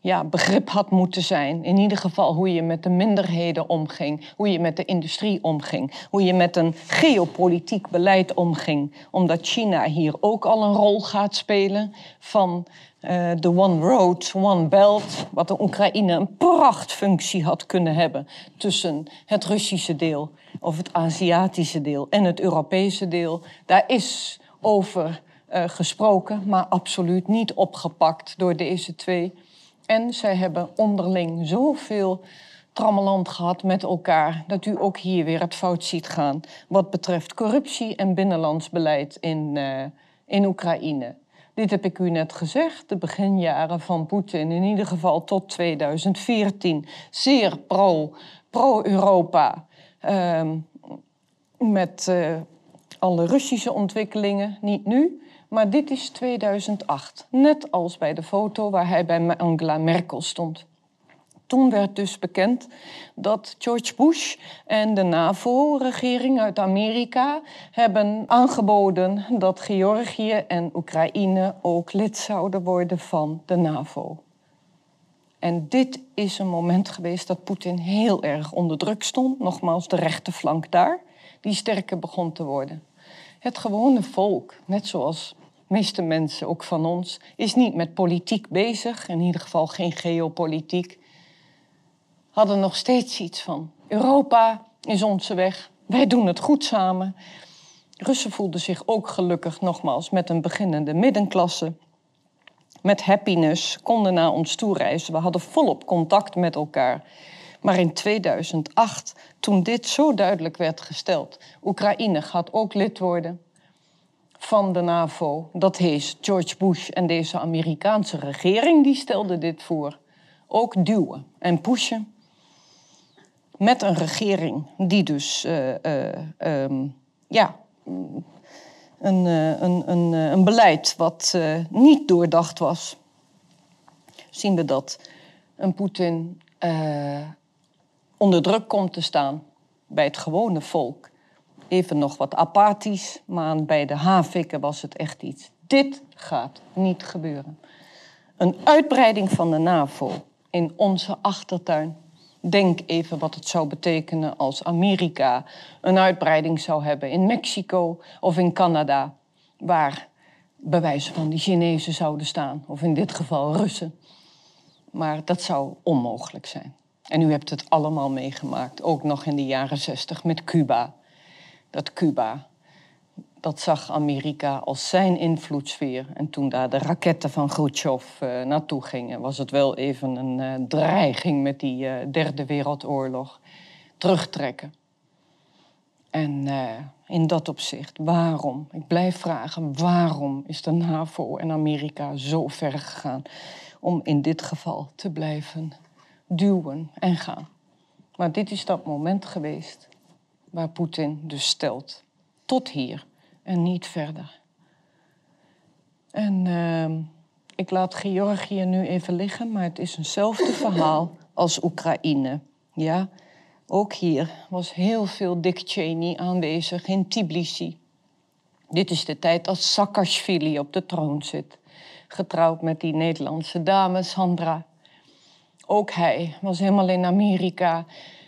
ja, begrip had moeten zijn. In ieder geval hoe je met de minderheden omging, hoe je met de industrie omging, hoe je met een geopolitiek beleid omging. Omdat China hier ook al een rol gaat spelen van uh, de One Road, One Belt, wat de Oekraïne een prachtfunctie had kunnen hebben tussen het Russische deel of het Aziatische deel en het Europese deel. Daar is over uh, gesproken, maar absoluut niet opgepakt door deze twee. En zij hebben onderling zoveel trammeland gehad met elkaar, dat u ook hier weer het fout ziet gaan wat betreft corruptie en binnenlands beleid in, uh, in Oekraïne. Dit heb ik u net gezegd, de beginjaren van Poetin, in ieder geval tot 2014, zeer pro, pro-Europa. Uh, met uh, alle Russische ontwikkelingen, niet nu, maar dit is 2008. Net als bij de foto waar hij bij Angela Merkel stond. Toen werd dus bekend dat George Bush en de NAVO-regering uit Amerika hebben aangeboden dat Georgië en Oekraïne ook lid zouden worden van de NAVO. En dit is een moment geweest dat Poetin heel erg onder druk stond. Nogmaals, de rechterflank daar, die sterker begon te worden. Het gewone volk, net zoals de meeste mensen, ook van ons, is niet met politiek bezig, in ieder geval geen geopolitiek hadden nog steeds iets van Europa is onze weg, wij doen het goed samen. Russen voelden zich ook gelukkig, nogmaals, met een beginnende middenklasse. Met happiness, konden naar ons toe reizen. We hadden volop contact met elkaar. Maar in 2008, toen dit zo duidelijk werd gesteld, Oekraïne gaat ook lid worden van de NAVO. Dat heet George Bush en deze Amerikaanse regering, die stelde dit voor. Ook duwen en pushen met een regering die dus uh, uh, um, ja, een, uh, een, een, een, beleid wat niet doordacht was, zien we dat een Poetin onder druk komt te staan bij het gewone volk. Even nog wat apathisch, maar bij de Havikken was het echt iets. Dit gaat niet gebeuren. Een uitbreiding van de NAVO in onze achtertuin Denk even wat het zou betekenen als Amerika een uitbreiding zou hebben in Mexico of in Canada, waar bewijzen van die Chinezen zouden staan, of in dit geval Russen. Maar dat zou onmogelijk zijn. En u hebt het allemaal meegemaakt, ook nog in de jaren zestig met Cuba. Dat Cuba dat zag Amerika als zijn invloedssfeer. En toen daar de raketten van Khrushchev uh, naartoe gingen, was het wel even een uh, dreiging met die uh, Derde Wereldoorlog terugtrekken. En in dat opzicht, waarom? Ik blijf vragen, waarom is de NAVO en Amerika zo ver gegaan om in dit geval te blijven duwen en gaan? Maar dit is dat moment geweest waar Poetin dus stelt. Tot hier en niet verder. En uh, ik laat Georgië nu even liggen, maar het is eenzelfde verhaal als Oekraïne. Ja, ook hier was heel veel Dick Cheney aanwezig in Tbilisi. Dit is de tijd als Saakashvili op de troon zit, getrouwd met die Nederlandse dame Sandra. Ook hij was helemaal in Amerika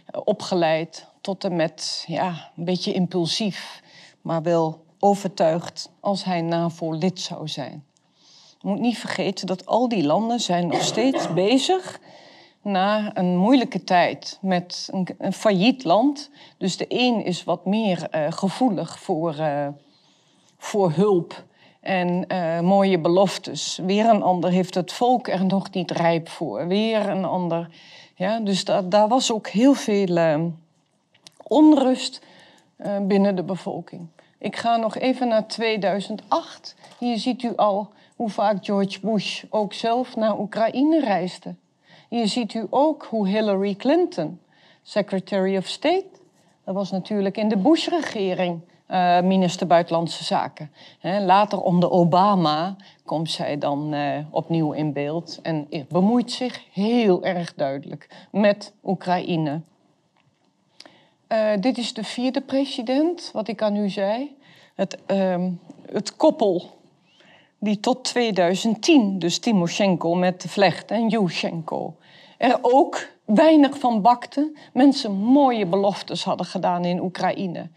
eh, opgeleid tot en met ja, een beetje impulsief, maar wel overtuigd als hij NAVO-lid zou zijn. Je moet niet vergeten dat al die landen zijn nog steeds bezig na een moeilijke tijd met een, failliet land. Dus de een is wat meer uh, gevoelig voor, uh, voor hulp en uh, mooie beloftes. Weer een ander heeft het volk er nog niet rijp voor. Weer een ander. Ja, dus da daar was ook heel veel onrust binnen de bevolking. Ik ga nog even naar 2008. Hier ziet u al hoe vaak George Bush ook zelf naar Oekraïne reisde. Hier ziet u ook hoe Hillary Clinton, Secretary of State, dat was natuurlijk in de Bush-regering uh, minister Buitenlandse Zaken. later onder Obama komt zij dan uh, opnieuw in beeld en bemoeit zich heel erg duidelijk met Oekraïne. Uh, dit is de vierde president, wat ik aan u zei. Het, uh, het koppel die tot 2010, dus Timoshenko met de vlecht en Yushchenko, er ook weinig van bakte. Mensen mooie beloftes hadden gedaan in Oekraïne.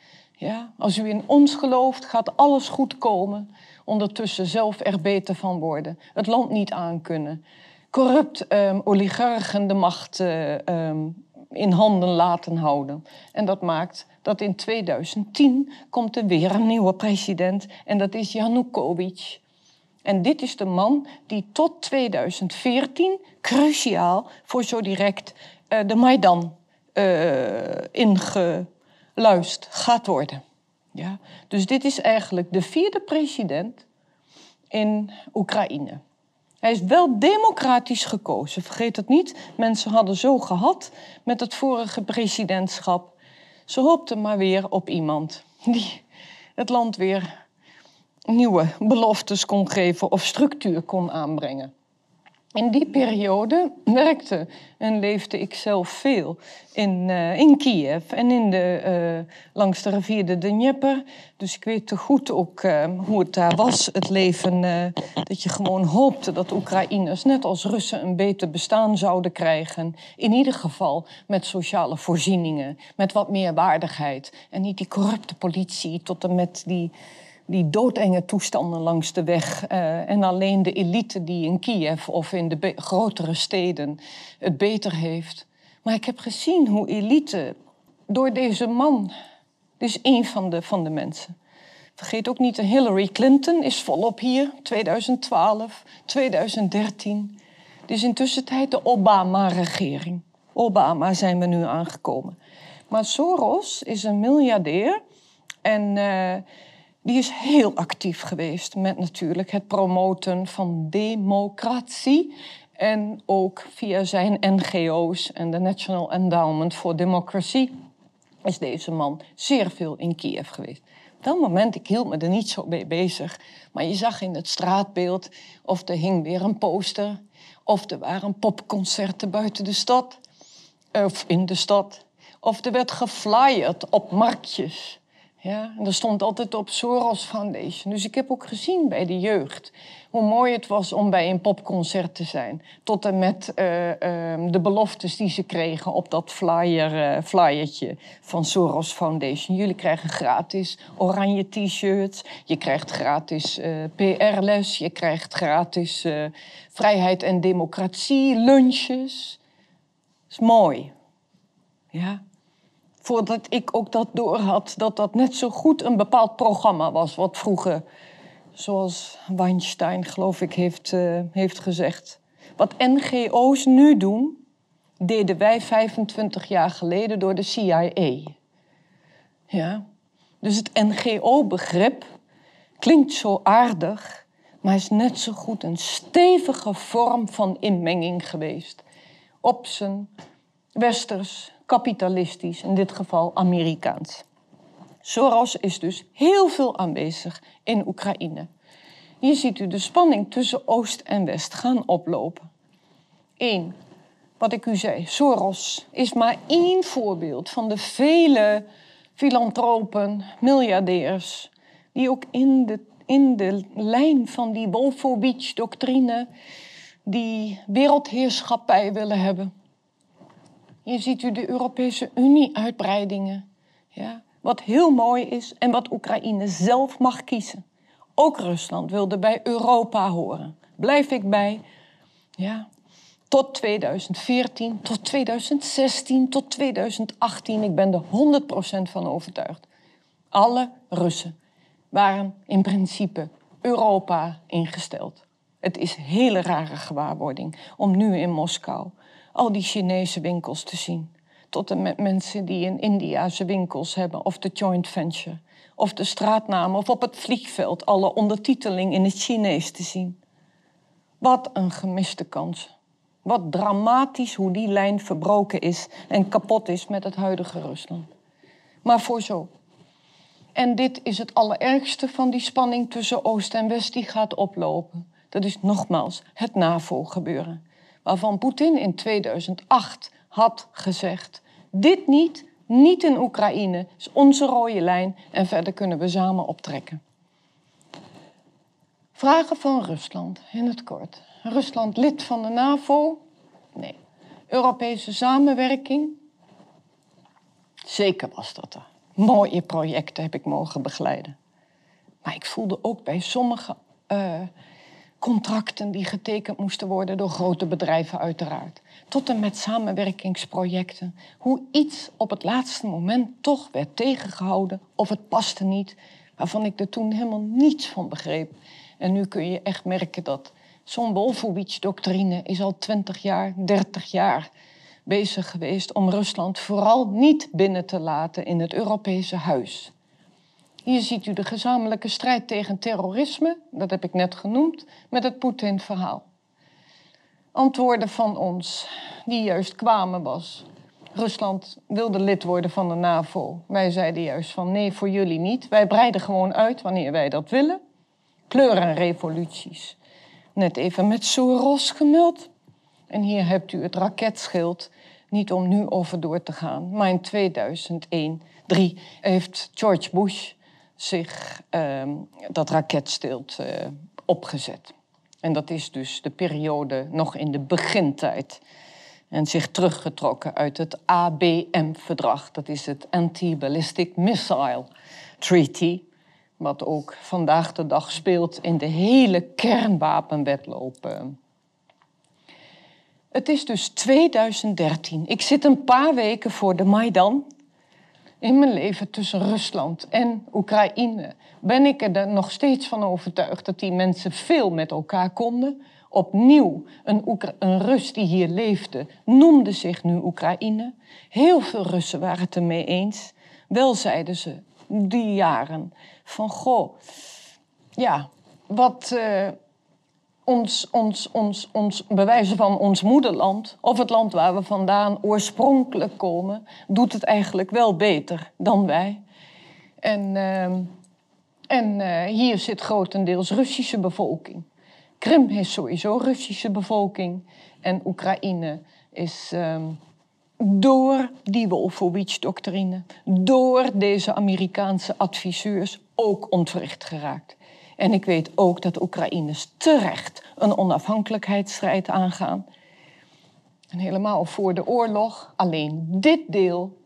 Ja, als u in ons gelooft, gaat alles goed komen. Ondertussen zelf er beter van worden. Het land niet aankunnen. Corrupt um, oligarchen de macht uh, um, in handen laten houden. En dat maakt dat in 2010 komt er weer een nieuwe president. En dat is Yanukovych. En dit is de man die tot 2014 cruciaal voor zo direct uh, de Maidan uh, ingeluist gaat worden. Ja? Dus dit is eigenlijk de vierde president in Oekraïne. Hij is wel democratisch gekozen, vergeet het niet. Mensen hadden zo gehad met het vorige presidentschap. Ze hoopten maar weer op iemand die het land weer nieuwe beloftes kon geven of structuur kon aanbrengen. In die periode werkte en leefde ik zelf veel in, uh, in Kiev en in de, uh, langs de rivier de Dnieper. Dus ik weet te goed ook uh, hoe het daar was, het leven. dat je gewoon hoopte dat Oekraïners, net als Russen, een beter bestaan zouden krijgen. In ieder geval met sociale voorzieningen, met wat meer waardigheid. En niet die corrupte politie tot en met die die doodenge toestanden langs de weg. Uh, en alleen de elite die in Kiev of in de grotere steden het beter heeft. Maar ik heb gezien hoe elite door deze man, dus een van de, van de mensen. Vergeet ook niet, Hillary Clinton is volop hier, 2012, 2013. Dus intussen tijd de Obama-regering. Obama zijn we nu aangekomen. Maar Soros is een miljardair en... Uh, die is heel actief geweest met natuurlijk het promoten van democratie. En ook via zijn NGO's en de National Endowment for Democracy is deze man zeer veel in Kiev geweest. Op dat moment, ik hield me er niet zo mee bezig. Maar je zag in het straatbeeld of er hing weer een poster. Of er waren popconcerten buiten de stad. Of in de stad. Of er werd geflyerd op marktjes. Ja, en er stond altijd op Soros Foundation. Dus ik heb ook gezien bij de jeugd hoe mooi het was om bij een popconcert te zijn. Tot en met uh, uh, de beloftes die ze kregen op dat flyer, uh, flyertje van Soros Foundation. Jullie krijgen gratis oranje t-shirts, je krijgt gratis PR-les, je krijgt gratis vrijheid en democratie, lunches. Dat is mooi. Ja voordat ik ook dat doorhad, dat dat net zo goed een bepaald programma was, wat vroeger, zoals Weinstein geloof ik heeft, uh, heeft gezegd. Wat NGO's nu doen, deden wij 25 jaar geleden door de CIA. Ja? Dus het NGO-begrip klinkt zo aardig, maar is net zo goed een stevige vorm van inmenging geweest. Op zijn westers kapitalistisch, in dit geval Amerikaans. Soros is dus heel veel aanwezig in Oekraïne. Hier ziet u de spanning tussen Oost en West gaan oplopen. Eén, wat ik u zei, Soros is maar één voorbeeld van de vele filantropen, miljardairs, die ook in de, in de lijn van die Wolfowitz-doctrine die wereldheerschappij willen hebben. Hier ziet u de Europese Unie-uitbreidingen. Ja, wat heel mooi is en wat Oekraïne zelf mag kiezen. Ook Rusland wilde bij Europa horen. blijf ik bij. Ja, tot 2014, tot 2016, tot 2018. Ik ben er 100% van overtuigd. Alle Russen waren in principe Europa ingesteld. Het is hele rare gewaarwording om nu in Moskou al die Chinese winkels te zien. Tot en met mensen die in Indiase winkels hebben of de joint venture. Of de straatnamen of op het vliegveld alle ondertiteling in het Chinees te zien. Wat een gemiste kans. Wat dramatisch hoe die lijn verbroken is en kapot is met het huidige Rusland. Maar voor zo. En dit is het allerergste van die spanning tussen Oost en West die gaat oplopen. Dat is nogmaals het NAVO-gebeuren. Waarvan Poetin in 2008 had gezegd: dit niet, niet in Oekraïne, is onze rode lijn en verder kunnen we samen optrekken. Vragen van Rusland in het kort. Rusland lid van de NAVO? Nee. Europese samenwerking? Zeker was dat er. Mooie projecten heb ik mogen begeleiden. Maar ik voelde ook bij sommige uh, contracten die getekend moesten worden door grote bedrijven uiteraard. Tot en met samenwerkingsprojecten. Hoe iets op het laatste moment toch werd tegengehouden of het paste niet. Waarvan ik er toen helemaal niets van begreep. En nu kun je echt merken dat zo'n Wolfowitz-doctrine is al 20 jaar, 30 jaar bezig geweest om Rusland vooral niet binnen te laten in het Europese huis. Hier ziet u de gezamenlijke strijd tegen terrorisme, dat heb ik net genoemd, met het Poetin-verhaal. Antwoorden van ons, die juist kwamen, was: Rusland wilde lid worden van de NAVO. Wij zeiden juist van nee, voor jullie niet. Wij breiden gewoon uit wanneer wij dat willen. Kleurenrevoluties. Net even met Soros gemeld. En hier hebt u het raketschild. Niet om nu over door te gaan, maar in 2001, 3 heeft George Bush zich uh, dat raketschild uh, opgezet. En dat is dus de periode nog in de begintijd. En zich teruggetrokken uit het ABM-verdrag. Dat is het Anti-Ballistic Missile Treaty wat ook vandaag de dag speelt in de hele kernwapenwetloop. Het is dus 2013. Ik zit een paar weken voor de Maidan. In mijn leven tussen Rusland en Oekraïne ben ik er nog steeds van overtuigd dat die mensen veel met elkaar konden. Opnieuw, een, een Rus die hier leefde noemde zich nu Oekraïne. Heel veel Russen waren het ermee eens. Wel zeiden ze die jaren van goh, ja, wat uh, ons, ons, ons, ons bewijzen van ons moederland, of het land waar we vandaan oorspronkelijk komen, doet het eigenlijk wel beter dan wij. En, uh, en uh, hier zit grotendeels Russische bevolking. Krim is sowieso Russische bevolking en Oekraïne is. Uh, door die Wolfowitz-doctrine, door deze Amerikaanse adviseurs ook ontwricht geraakt. En ik weet ook dat Oekraïners terecht een onafhankelijkheidsstrijd aangaan. En helemaal voor de oorlog. Alleen dit deel,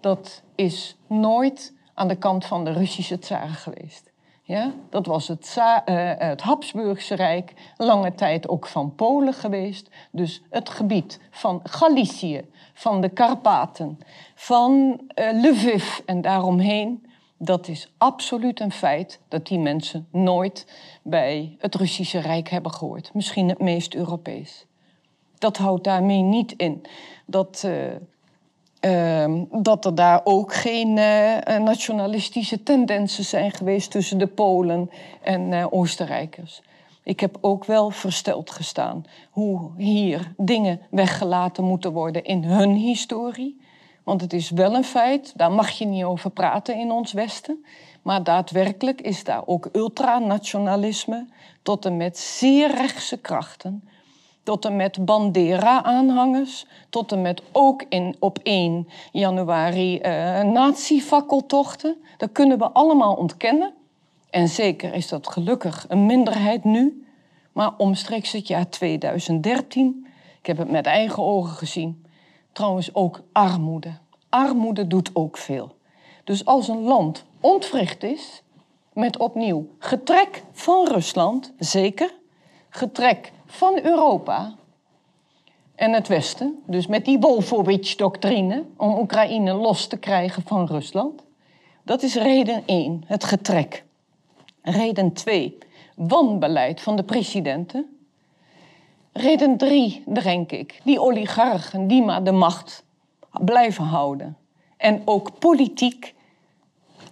dat is nooit aan de kant van de Russische tsaren geweest. Ja, dat was het, uh, het Habsburgse Rijk, lange tijd ook van Polen geweest. Dus het gebied van Galicië, van de Karpaten, van uh, Lviv en daaromheen. Dat is absoluut een feit dat die mensen nooit bij het Russische Rijk hebben gehoord. Misschien het meest Europees. Dat houdt daarmee niet in dat, uh, uh, dat er daar ook geen uh, nationalistische tendensen zijn geweest tussen de Polen en Oostenrijkers. Ik heb ook wel versteld gestaan hoe hier dingen weggelaten moeten worden in hun historie. Want het is wel een feit, daar mag je niet over praten in ons Westen. Maar daadwerkelijk is daar ook ultranationalisme tot en met zeer rechtse krachten. Tot en met Bandera-aanhangers, tot en met ook in, op 1 januari uh, nazi-fakkeltochten. Dat kunnen we allemaal ontkennen. En zeker is dat gelukkig een minderheid nu. Maar omstreeks het jaar 2013, ik heb het met eigen ogen gezien, trouwens ook armoede. Armoede doet ook veel. Dus als een land ontwricht is, met opnieuw getrek van Rusland, zeker, getrek van Europa en het Westen, dus met die Wolfowitz-doctrine om Oekraïne los te krijgen van Rusland. Dat is reden 1, het getrek. Reden 2, wanbeleid van de presidenten. Reden 3, denk ik, die oligarchen die maar de macht blijven houden. En ook politiek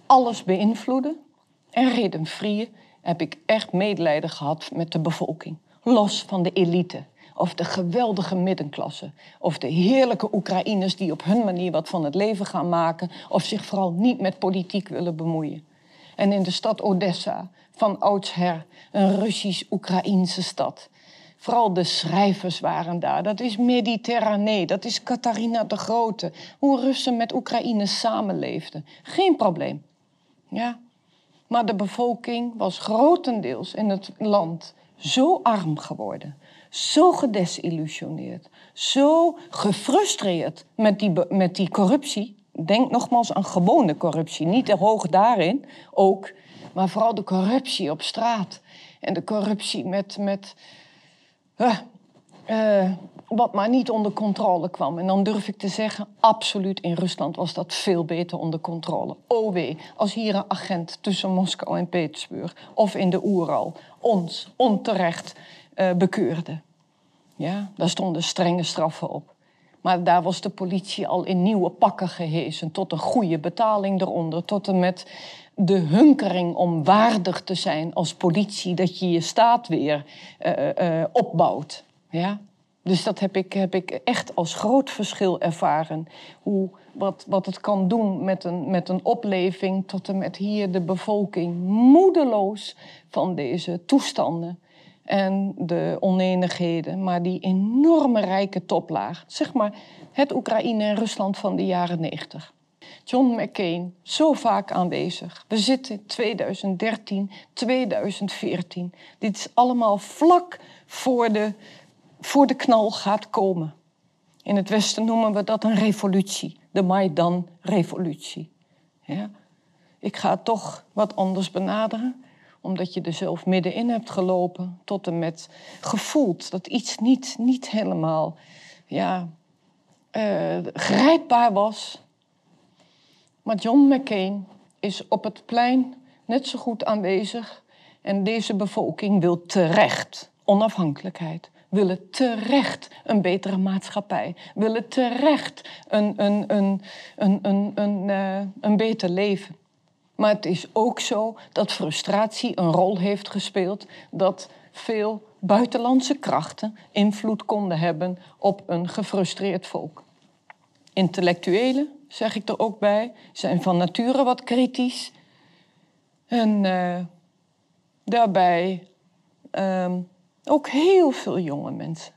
alles beïnvloeden. En reden 4 heb ik echt medelijden gehad met de bevolking. Los van de elite of de geweldige middenklasse. Of de heerlijke Oekraïners die op hun manier wat van het leven gaan maken. Of zich vooral niet met politiek willen bemoeien. En in de stad Odessa, van oudsher een Russisch-Oekraïnse stad. Vooral de schrijvers waren daar. Dat is Mediterranee, dat is Catharina de Grote. Hoe Russen met Oekraïne samenleefden. Geen probleem. Ja. Maar de bevolking was grotendeels in het land zo arm geworden zo gedesillusioneerd, zo gefrustreerd met die, met die corruptie. Denk nogmaals aan gewone corruptie, niet te hoog daarin ook, maar vooral de corruptie op straat. En de corruptie met, met uh, wat maar niet onder controle kwam. En dan durf ik te zeggen, absoluut in Rusland was dat veel beter onder controle. Oh wee, als hier een agent tussen Moskou en Petersburg of in de Oeral ons onterecht uh, bekeurde. Ja, daar stonden strenge straffen op. Maar daar was de politie al in nieuwe pakken gehezen, tot een goede betaling eronder, tot en met de hunkering om waardig te zijn als politie, dat je je staat weer uh, uh, opbouwt. Ja? Dus dat heb ik, heb ik echt als groot verschil ervaren. Hoe, wat, wat het kan doen met een, met een opleving, tot en met hier de bevolking moedeloos van deze toestanden en de onenigheden, maar die enorme rijke toplaag. Zeg maar het Oekraïne en Rusland van de jaren 90. John McCain, zo vaak aanwezig. We zitten in 2013, 2014. Dit is allemaal vlak voor de, voor de knal gaat komen. In het Westen noemen we dat een revolutie, de Maidan-revolutie. Ja? Ik ga het toch wat anders benaderen omdat je er zelf middenin hebt gelopen, tot en met gevoeld dat iets niet, niet helemaal ja, uh, grijpbaar was. Maar John McCain is op het plein net zo goed aanwezig. En deze bevolking wil terecht onafhankelijkheid. Willen terecht een betere maatschappij. Willen terecht een, een, een, een, een, een, uh, een beter leven. Maar het is ook zo dat frustratie een rol heeft gespeeld, dat veel buitenlandse krachten invloed konden hebben op een gefrustreerd volk. Intellectuelen, zeg ik er ook bij, zijn van nature wat kritisch. En uh, daarbij um, ook heel veel jonge mensen.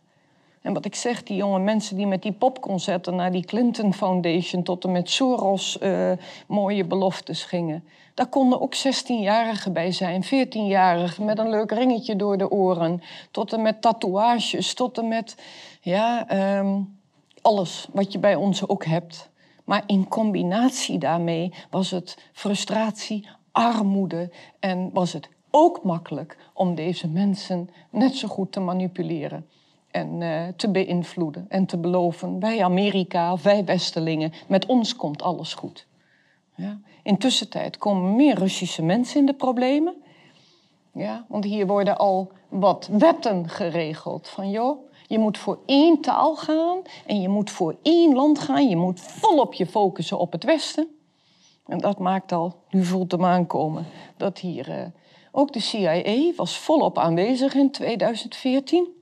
En wat ik zeg, die jonge mensen die met die popconcerten naar die Clinton Foundation tot en met Soros uh, mooie beloftes gingen. Daar konden ook 16-jarigen bij zijn, 14-jarigen met een leuk ringetje door de oren, tot en met tatoeages, tot en met ja, um, alles wat je bij ons ook hebt. Maar in combinatie daarmee was het frustratie, armoede en was het ook makkelijk om deze mensen net zo goed te manipuleren en uh, te beïnvloeden en te beloven. Wij Amerika, wij Westelingen, met ons komt alles goed. Ja. Intussen tijd komen meer Russische mensen in de problemen. Ja, want hier worden al wat wetten geregeld. Van joh, je moet voor één taal gaan en je moet voor één land gaan. Je moet volop je focussen op het Westen. En dat maakt al, nu voelt hem aankomen, dat hier uh, ook de CIA was volop aanwezig in 2014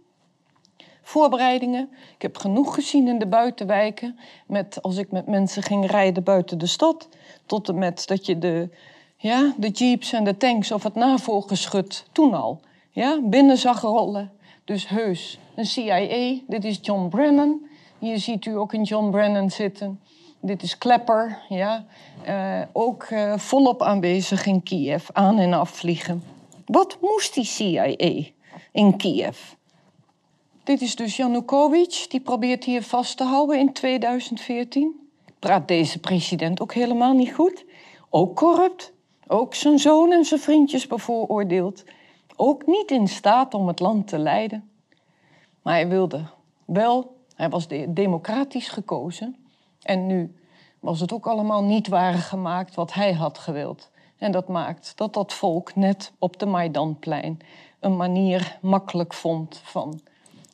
voorbereidingen. Ik heb genoeg gezien in de buitenwijken. Met, als ik met mensen ging rijden buiten de stad. Tot en met dat je de, ja, de jeeps en de tanks of het navolgeschut toen al ja, binnen zag rollen. Dus heus, een CIA. Dit is John Brennan. Hier ziet u ook een John Brennan zitten. Dit is Klepper, ja. Uh, ook uh, volop aanwezig in Kiev, aan en afvliegen. Wat moest die CIA in Kiev? Dit is dus Janukovic, die probeert hier vast te houden in 2014. Praat deze president ook helemaal niet goed. Ook corrupt. Ook zijn zoon en zijn vriendjes bevooroordeeld. Ook niet in staat om het land te leiden. Maar hij wilde wel, hij was democratisch gekozen. En nu was het ook allemaal niet waar gemaakt wat hij had gewild. En dat maakt dat dat volk net op de Maidanplein een manier makkelijk vond van,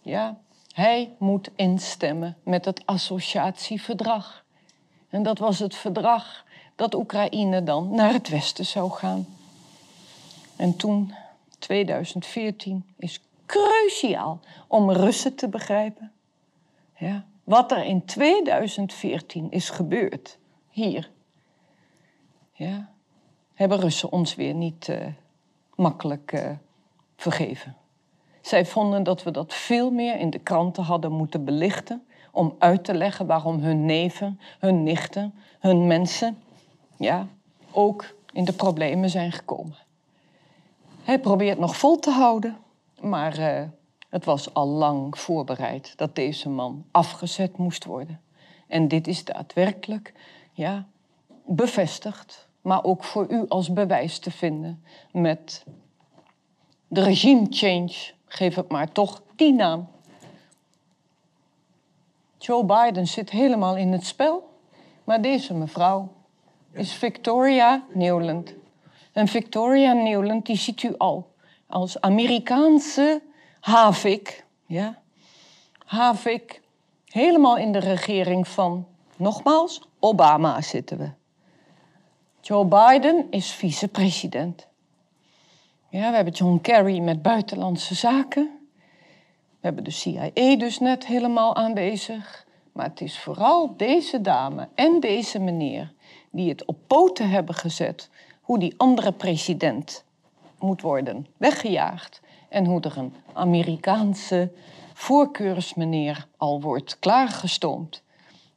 ja, hij moet instemmen met het associatieverdrag. En dat was het verdrag dat Oekraïne dan naar het westen zou gaan. En toen, 2014, is cruciaal om Russen te begrijpen. Ja, wat er in 2014 is gebeurd, hier, ja, hebben Russen ons weer niet uh, makkelijk uh, vergeven. Zij vonden dat we dat veel meer in de kranten hadden moeten belichten om uit te leggen waarom hun neven, hun nichten, hun mensen, ja, ook in de problemen zijn gekomen. Hij probeert nog vol te houden, maar uh, het was al lang voorbereid dat deze man afgezet moest worden. En dit is daadwerkelijk ja, bevestigd, maar ook voor u als bewijs te vinden met de regime change, geef het maar toch die naam. Joe Biden zit helemaal in het spel, maar deze mevrouw is Victoria Newland. En Victoria Newland, die ziet u al als Amerikaanse havik. Ja? Havik, helemaal in de regering van, nogmaals, Obama zitten we. Joe Biden is vicepresident. Ja, we hebben John Kerry met buitenlandse zaken. We hebben de CIA dus net helemaal aanwezig. Maar het is vooral deze dame en deze meneer die het op poten hebben gezet hoe die andere president moet worden weggejaagd en hoe er een Amerikaanse voorkeursmeneer al wordt klaargestoomd.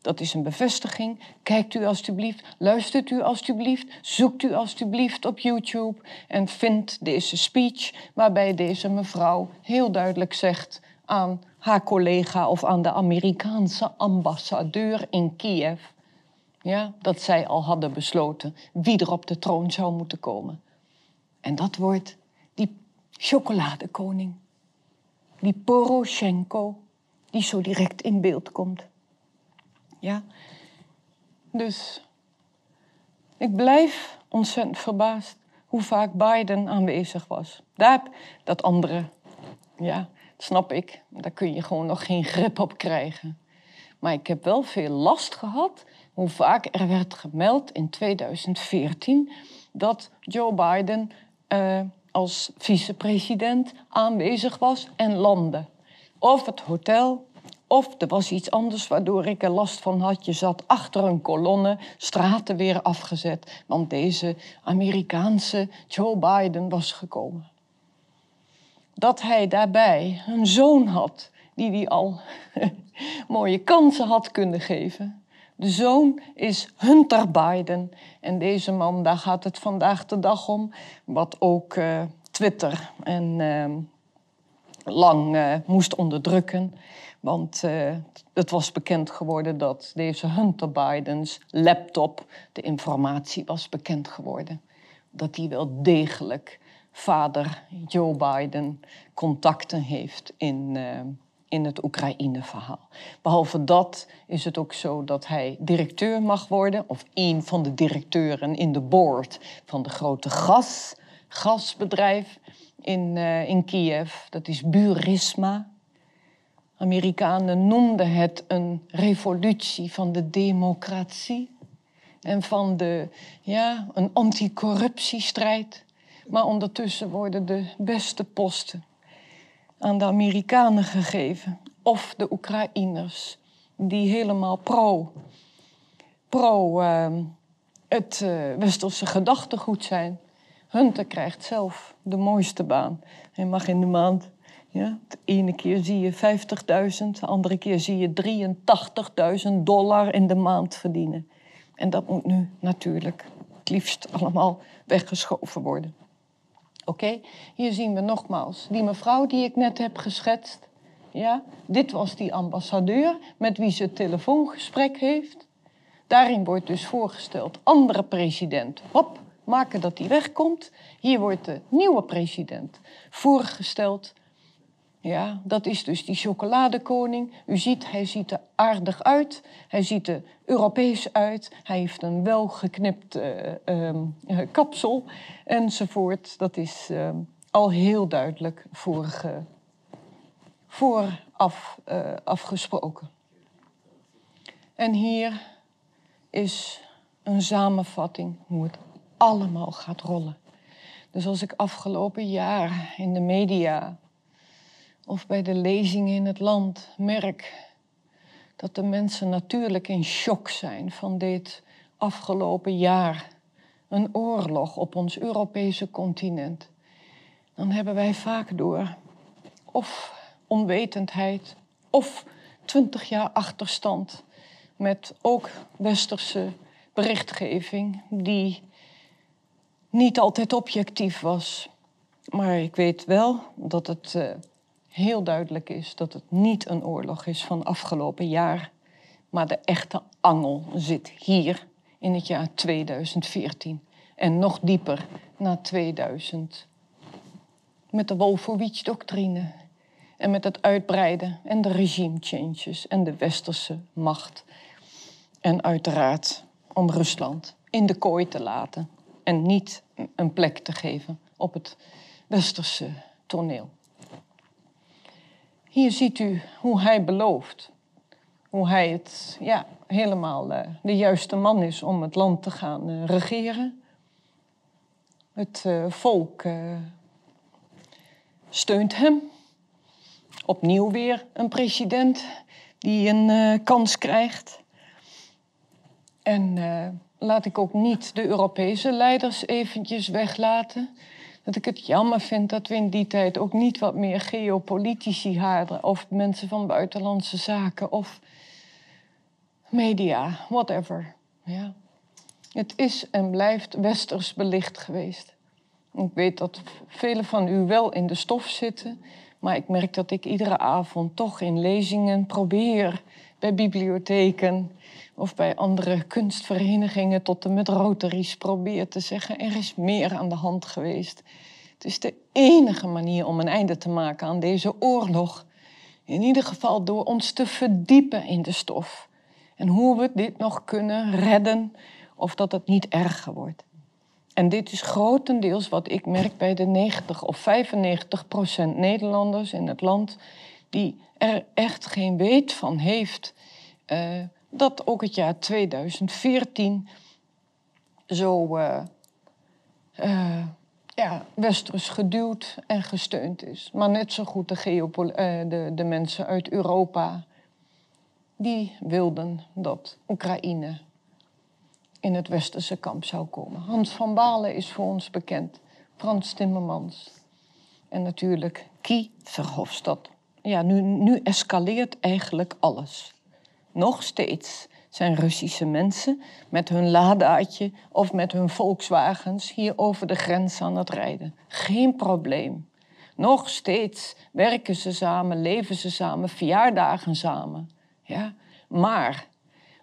Dat is een bevestiging. Kijkt u alstublieft, luistert u alstublieft, zoekt u alstublieft op YouTube en vindt deze speech waarbij deze mevrouw heel duidelijk zegt aan haar collega of aan de Amerikaanse ambassadeur in Kiev ja, dat zij al hadden besloten wie er op de troon zou moeten komen. En dat wordt die chocoladekoning, die Poroshenko, die zo direct in beeld komt. Ja, dus ik blijf ontzettend verbaasd hoe vaak Biden aanwezig was. Daar dat andere, ja, snap ik, daar kun je gewoon nog geen grip op krijgen. Maar ik heb wel veel last gehad hoe vaak er werd gemeld in 2014 dat Joe Biden uh, als vicepresident aanwezig was en landde. Of het hotel, of er was iets anders waardoor ik er last van had. Je zat achter een kolonne, straten weer afgezet, want deze Amerikaanse Joe Biden was gekomen. Dat hij daarbij een zoon had die hij al mooie kansen had kunnen geven. De zoon is Hunter Biden. En deze man, daar gaat het vandaag de dag om. Wat ook uh, Twitter en uh, lang uh, moest onderdrukken. Want het was bekend geworden dat deze Hunter Bidens laptop, de informatie was bekend geworden. Dat hij wel degelijk vader Joe Biden contacten heeft in in het Oekraïne-verhaal. Behalve dat is het ook zo dat hij directeur mag worden, of een van de directeuren in de board van de grote gas, gasbedrijf in, uh, in Kiev. Dat is Burisma. Amerikanen noemden het een revolutie van de democratie en van de, ja, een anticorruptiestrijd. Maar ondertussen worden de beste posten aan de Amerikanen gegeven. Of de Oekraïners, die helemaal pro, pro uh, het uh, westerse gedachtegoed zijn. Hunter krijgt zelf de mooiste baan. Hij mag in de maand, ja, de ene keer zie je 50.000, de andere keer zie je 83.000 dollar in de maand verdienen. En dat moet nu natuurlijk het liefst allemaal weggeschoven worden. Oké, hier zien we nogmaals die mevrouw die ik net heb geschetst. Ja, dit was die ambassadeur met wie ze het telefoongesprek heeft. Daarin wordt dus voorgesteld andere president. Hop, maken dat hij wegkomt. Hier wordt de nieuwe president voorgesteld. Ja, dat is dus die chocoladekoning. U ziet, hij ziet er aardig uit. Hij ziet er Europees uit. Hij heeft een welgeknipt uh, kapsel enzovoort. Dat is ehm, al heel duidelijk vooraf uh, afgesproken. En hier is een samenvatting hoe het allemaal gaat rollen. Dus als ik afgelopen jaar in de media of bij de lezingen in het land merk dat de mensen natuurlijk in shock zijn van dit afgelopen jaar, een oorlog op ons Europese continent, dan hebben wij vaak door of onwetendheid of twintig jaar achterstand met ook westerse berichtgeving die niet altijd objectief was. Maar ik weet wel dat het uh, heel duidelijk is dat het niet een oorlog is van afgelopen jaar, maar de echte angel zit hier in het jaar 2014 en nog dieper na 2000 met de Wolfowitz-doctrine en met het uitbreiden en de regime changes en de westerse macht. En uiteraard om Rusland in de kooi te laten en niet een plek te geven op het westerse toneel. Hier ziet u hoe hij belooft. Hoe hij het ja, helemaal uh, de juiste man is om het land te gaan uh, regeren. Het uh, volk steunt hem. Opnieuw weer een president die een kans krijgt. En laat ik ook niet de Europese leiders eventjes weglaten dat ik het jammer vind dat we in die tijd ook niet wat meer geopolitici hadden. Of mensen van buitenlandse zaken of media, whatever. Ja. Het is en blijft westers belicht geweest. Ik weet dat velen van u wel in de stof zitten, maar ik merk dat ik iedere avond toch in lezingen probeer, bij bibliotheken of bij andere kunstverenigingen tot en met Rotaries probeert te zeggen: er is meer aan de hand geweest. Het is de enige manier om een einde te maken aan deze oorlog. In ieder geval door ons te verdiepen in de stof. En hoe we dit nog kunnen redden of dat het niet erger wordt. En dit is grotendeels wat ik merk bij de 90 of 95 procent Nederlanders in het land die er echt geen weet van heeft. Uh, dat ook het jaar 2014 zo uh, ja, westers geduwd en gesteund is. Maar net zo goed de, uh, de, de mensen uit Europa, die wilden dat Oekraïne in het westerse kamp zou komen. Hans van Balen is voor ons bekend, Frans Timmermans en natuurlijk Kie Verhofstadt. Ja, nu, nu escaleert eigenlijk alles nog steeds zijn Russische mensen met hun Ladaatje of met hun Volkswagens hier over de grens aan het rijden. Geen probleem. Nog steeds werken ze samen, leven ze samen, verjaardagen samen. Ja? Maar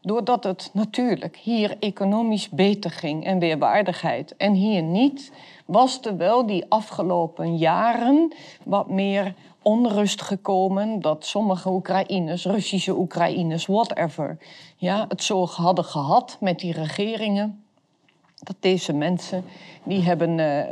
doordat het natuurlijk hier economisch beter ging en weerwaardigheid en hier niet, was er wel die afgelopen jaren wat meer onrust gekomen dat sommige Oekraïners, Russische Oekraïners, whatever, ja, het zo hadden gehad met die regeringen. Dat deze mensen, die hebben uh,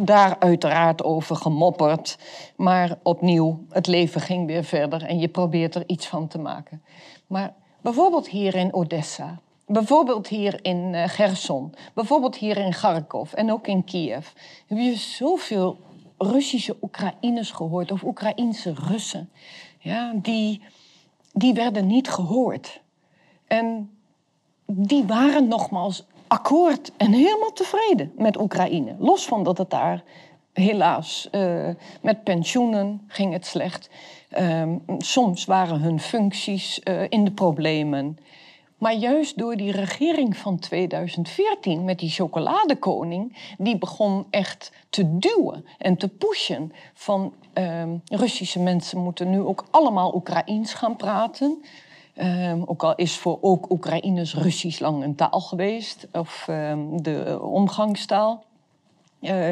daar uiteraard over gemopperd. Maar opnieuw, het leven ging weer verder en je probeert er iets van te maken. Maar bijvoorbeeld hier in Odessa, bijvoorbeeld hier in uh, Gerson, bijvoorbeeld hier in Kharkov en ook in Kiev, heb je zoveel Russische Oekraïners gehoord of Oekraïense Russen. Ja, die, die werden niet gehoord. En die waren nogmaals akkoord en helemaal tevreden met Oekraïne. Los van dat het daar helaas uh, met pensioenen ging het slecht. Uh, soms waren hun functies uh, in de problemen. Maar juist door die regering van 2014 met die chocoladekoning, die begon echt te duwen en te pushen van uh, Russische mensen moeten nu ook allemaal Oekraïens gaan praten. Ehm, ook al is voor ook Oekraïners Russisch lang een taal geweest, of ehm, de omgangstaal. Uh,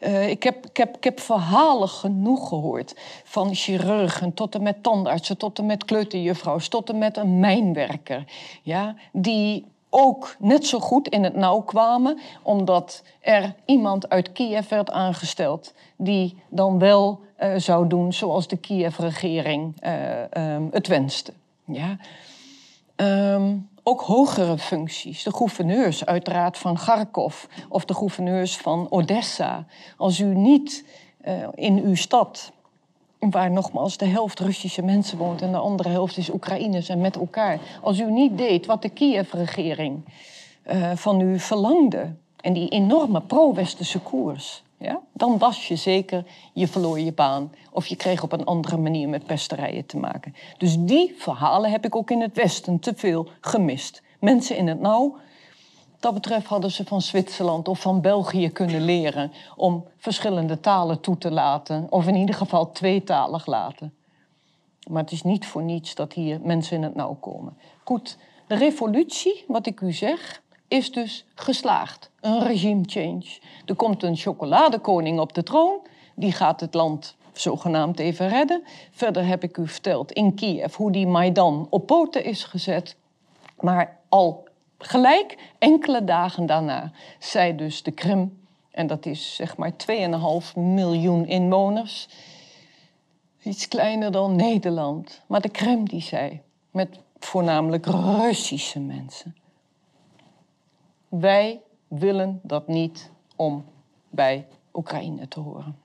uh, ik, heb, ik, heb, ik heb verhalen genoeg gehoord. Van chirurgen tot en met tandartsen, tot en met kleuterjuffrouws, tot en met een mijnwerker. Ja, die ook net zo goed in het nauw kwamen, omdat er iemand uit Kiev werd aangesteld die dan wel uh, zou doen zoals de Kiev-regering um, het wenste. Ja. Um, ook hogere functies. De gouverneurs uiteraard van Kharkov of de gouverneurs van Odessa. Als u niet uh, in uw stad, waar nogmaals de helft Russische mensen woont en de andere helft is Oekraïners en met elkaar. Als u niet deed wat de Kiev-regering uh, van u verlangde en die enorme pro-westerse koers, ja, dan was je zeker, je verloor je baan. Of je kreeg op een andere manier met pesterijen te maken. Dus die verhalen heb ik ook in het Westen te veel gemist. Mensen in het nauw. Dat betreft hadden ze van Zwitserland of van België kunnen leren om verschillende talen toe te laten, of in ieder geval tweetalig laten. Maar het is niet voor niets dat hier mensen in het nauw komen. Goed, de revolutie, wat ik u zeg, is dus geslaagd. Een regime change. Er komt een chocoladekoning op de troon. Die gaat het land zogenaamd even redden. Verder heb ik u verteld in Kiev hoe die Maidan op poten is gezet. Maar al gelijk, enkele dagen daarna, zei dus de Krim... en dat is zeg maar 2,5 miljoen inwoners... iets kleiner dan Nederland. Maar de Krim die zei, met voornamelijk Russische mensen... Wij willen dat niet om bij Oekraïne te horen.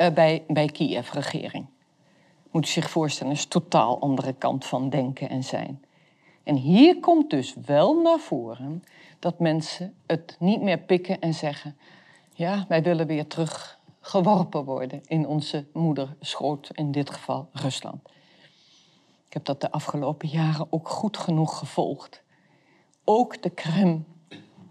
Uh, bij, bij Kiev-regering. Moet je zich voorstellen, is een totaal andere kant van denken en zijn. En hier komt dus wel naar voren dat mensen het niet meer pikken en zeggen: ja, wij willen weer terug geworpen worden in onze moederschoot, in dit geval Rusland. Ik heb dat de afgelopen jaren ook goed genoeg gevolgd. Ook de Krim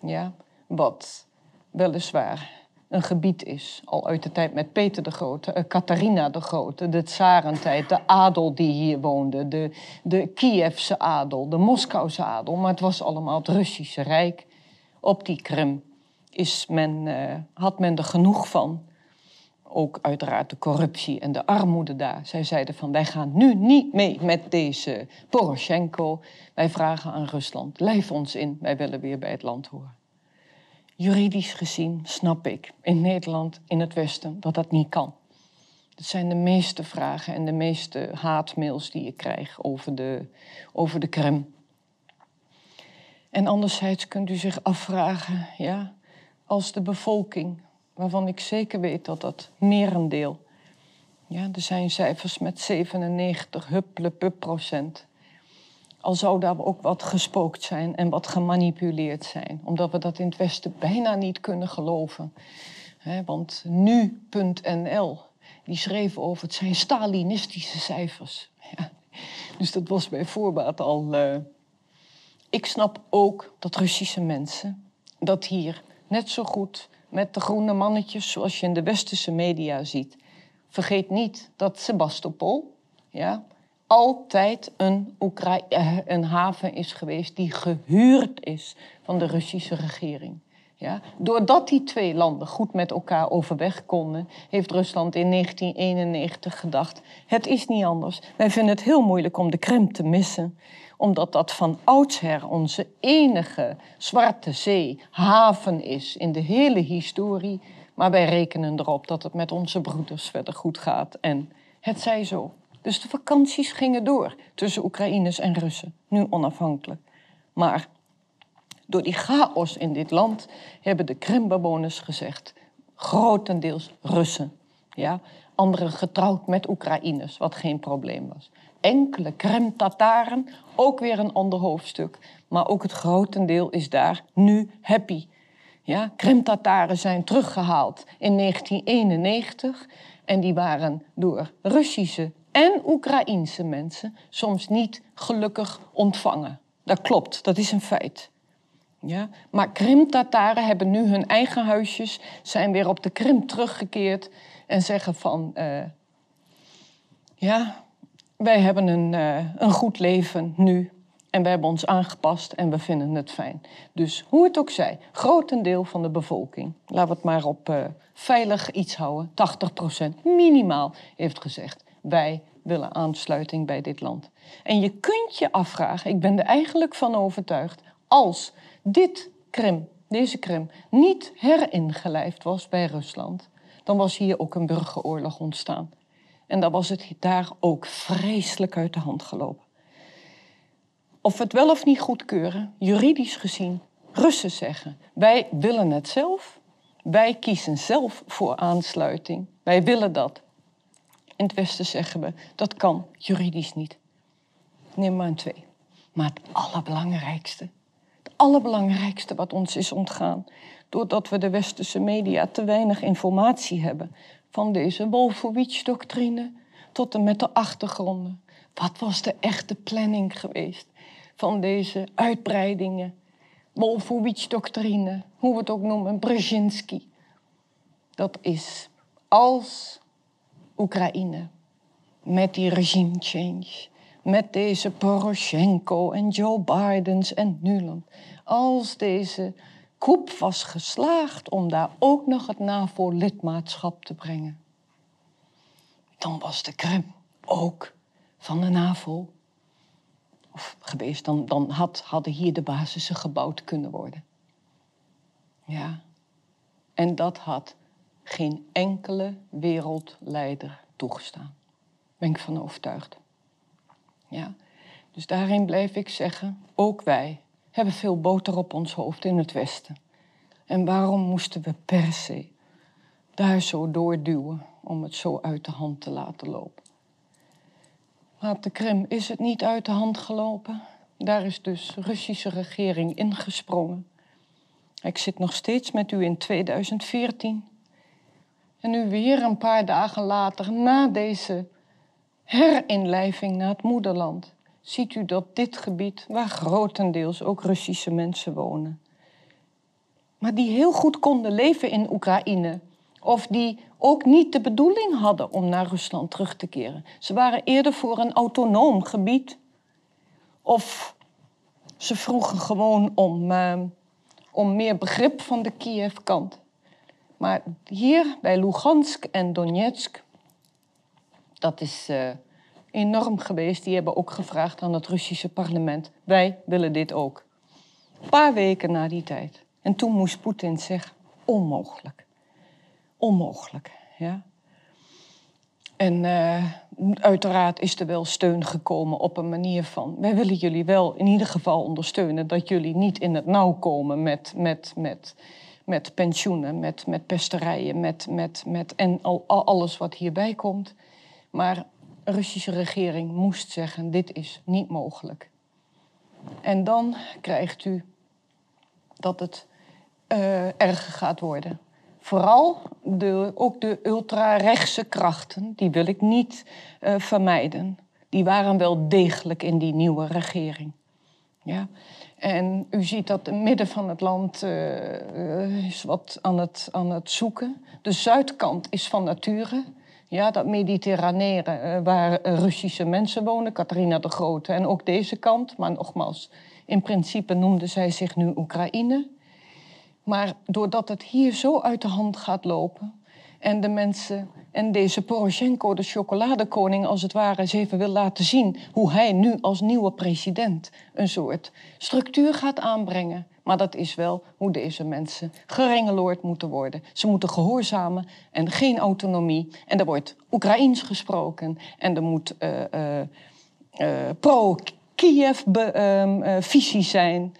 ja, wat weliswaar een gebied is, al uit de tijd met Peter de Grote, uh, Catharina de Grote, de tsarentijd, de adel die hier woonde, de, de Kievse adel, de Moskouse adel, maar het was allemaal het Russische Rijk. Op die Krim is men, uh, had men er genoeg van. Ook uiteraard de corruptie en de armoede daar. Zij zeiden van wij gaan nu niet mee met deze Poroshenko. Wij vragen aan Rusland, lijf ons in, wij willen weer bij het land horen. Juridisch gezien snap ik in Nederland, in het Westen, dat dat niet kan. Dat zijn de meeste vragen en de meeste haatmails die ik krijg over de, over de Krim. En anderzijds kunt u zich afvragen, ja, als de bevolking, waarvan ik zeker weet dat dat merendeel, ja, er zijn cijfers met 97 hupplepup procent, al zou daar ook wat gespookt zijn en wat gemanipuleerd zijn. Omdat we dat in het Westen bijna niet kunnen geloven. want nu.nl, die schreef over het zijn Stalinistische cijfers. Ja. Dus dat was bij voorbaat al. Uh... Ik snap ook dat Russische mensen dat hier net zo goed met de groene mannetjes zoals je in de westerse media ziet. Vergeet niet dat Sebastopol, ja, altijd een, eh, een haven is geweest die gehuurd is van de Russische regering. Ja? Doordat die twee landen goed met elkaar overweg konden, heeft Rusland in 1991 gedacht: het is niet anders. Wij vinden het heel moeilijk om de Krim te missen, omdat dat van oudsher onze enige Zwarte Zee haven is in de hele historie. Maar wij rekenen erop dat het met onze broeders verder goed gaat. En het zij zo. Dus de vakanties gingen door tussen Oekraïners en Russen, nu onafhankelijk. Maar door die chaos in dit land hebben de Krimbewoners gezegd, grotendeels Russen. Ja? Anderen getrouwd met Oekraïners, wat geen probleem was. Enkele Krim-Tataren, ook weer een ander hoofdstuk. Maar ook het grotendeel is daar nu happy. Ja? Krim-Tataren zijn teruggehaald in 1991 en die waren door Russische en Oekraïense mensen soms niet gelukkig ontvangen. Dat klopt, dat is een feit. Ja? Maar Krim-Tataren hebben nu hun eigen huisjes, zijn weer op de Krim teruggekeerd en zeggen van... Uh, ja, wij hebben een, uh, een goed leven nu. En we hebben ons aangepast en we vinden het fijn. Dus hoe het ook zij, grotendeel van de bevolking, laten we het maar op uh, veilig iets houden, 80% minimaal, heeft gezegd: wij willen aansluiting bij dit land. En je kunt je afvragen, ik ben er eigenlijk van overtuigd, als dit Krim, deze Krim, niet heringelijfd was bij Rusland, dan was hier ook een burgeroorlog ontstaan. En dan was het daar ook vreselijk uit de hand gelopen. Of we het wel of niet goedkeuren, juridisch gezien, Russen zeggen: wij willen het zelf, wij kiezen zelf voor aansluiting, wij willen dat. In het Westen zeggen we: dat kan juridisch niet. Neem maar twee. Maar het allerbelangrijkste, het allerbelangrijkste wat ons is ontgaan, doordat we de westerse media te weinig informatie hebben van deze Wolfowitz-doctrine tot en met de achtergronden. Wat was de echte planning geweest van deze uitbreidingen? Wolfowitz-doctrine, hoe we het ook noemen, Brzezinski. Dat is als Oekraïne met die regime change, met deze Poroshenko en Joe Bidens en Nuland, als deze Koep was geslaagd om daar ook nog het NAVO-lidmaatschap te brengen. Dan was de Krim ook van de NAVO. Of geweest, dan, dan had, hadden hier de basissen gebouwd kunnen worden. Ja. En dat had geen enkele wereldleider toegestaan. Ben ik van overtuigd. Ja. Dus daarin blijf ik zeggen, ook wij hebben veel boter op ons hoofd in het Westen. En waarom moesten we per se daar zo doorduwen om het zo uit de hand te laten lopen? Maar de Krim is het niet uit de hand gelopen. Daar is dus Russische regering ingesprongen. Ik zit nog steeds met u in 2014. En nu weer een paar dagen later, na deze herinlijving naar het moederland, ziet u dat dit gebied, waar grotendeels ook Russische mensen wonen, maar die heel goed konden leven in Oekraïne, of die ook niet de bedoeling hadden om naar Rusland terug te keren. Ze waren eerder voor een autonoom gebied, of ze vroegen gewoon om, uh, om meer begrip van de Kiev-kant. Maar hier bij Lugansk en Donetsk, dat is. Uh, enorm geweest. Die hebben ook gevraagd aan het Russische parlement: wij willen dit ook. Een paar weken na die tijd. En toen moest Poetin zeggen: onmogelijk. Onmogelijk. Ja? En uh, uiteraard is er wel steun gekomen op een manier van: wij willen jullie wel in ieder geval ondersteunen dat jullie niet in het nauw komen met, met, met, met pensioenen, met, met pesterijen, met, met, met, en al, alles wat hierbij komt. Maar Russische regering moest zeggen: dit is niet mogelijk. En dan krijgt u dat het uh, erger gaat worden. Vooral de, ook de ultra-rechtse krachten, die wil ik niet uh, vermijden. Die waren wel degelijk in die nieuwe regering. Ja? En u ziet dat het midden van het land uh, is wat aan het, aan het zoeken. De zuidkant is van nature ja, dat mediterranere eh, waar Russische mensen wonen, Catharina de Grote en ook deze kant. Maar nogmaals, in principe noemde zij zich nu Oekraïne. Maar doordat het hier zo uit de hand gaat lopen en de mensen en deze Poroshenko, de chocoladekoning als het ware, eens even wil laten zien hoe hij nu als nieuwe president een soort structuur gaat aanbrengen. Maar dat is wel hoe deze mensen gerengeloord moeten worden. Ze moeten gehoorzamen en geen autonomie. En er wordt Oekraïens gesproken en er moet uh, uh, uh, pro-Kiev-visie zijn.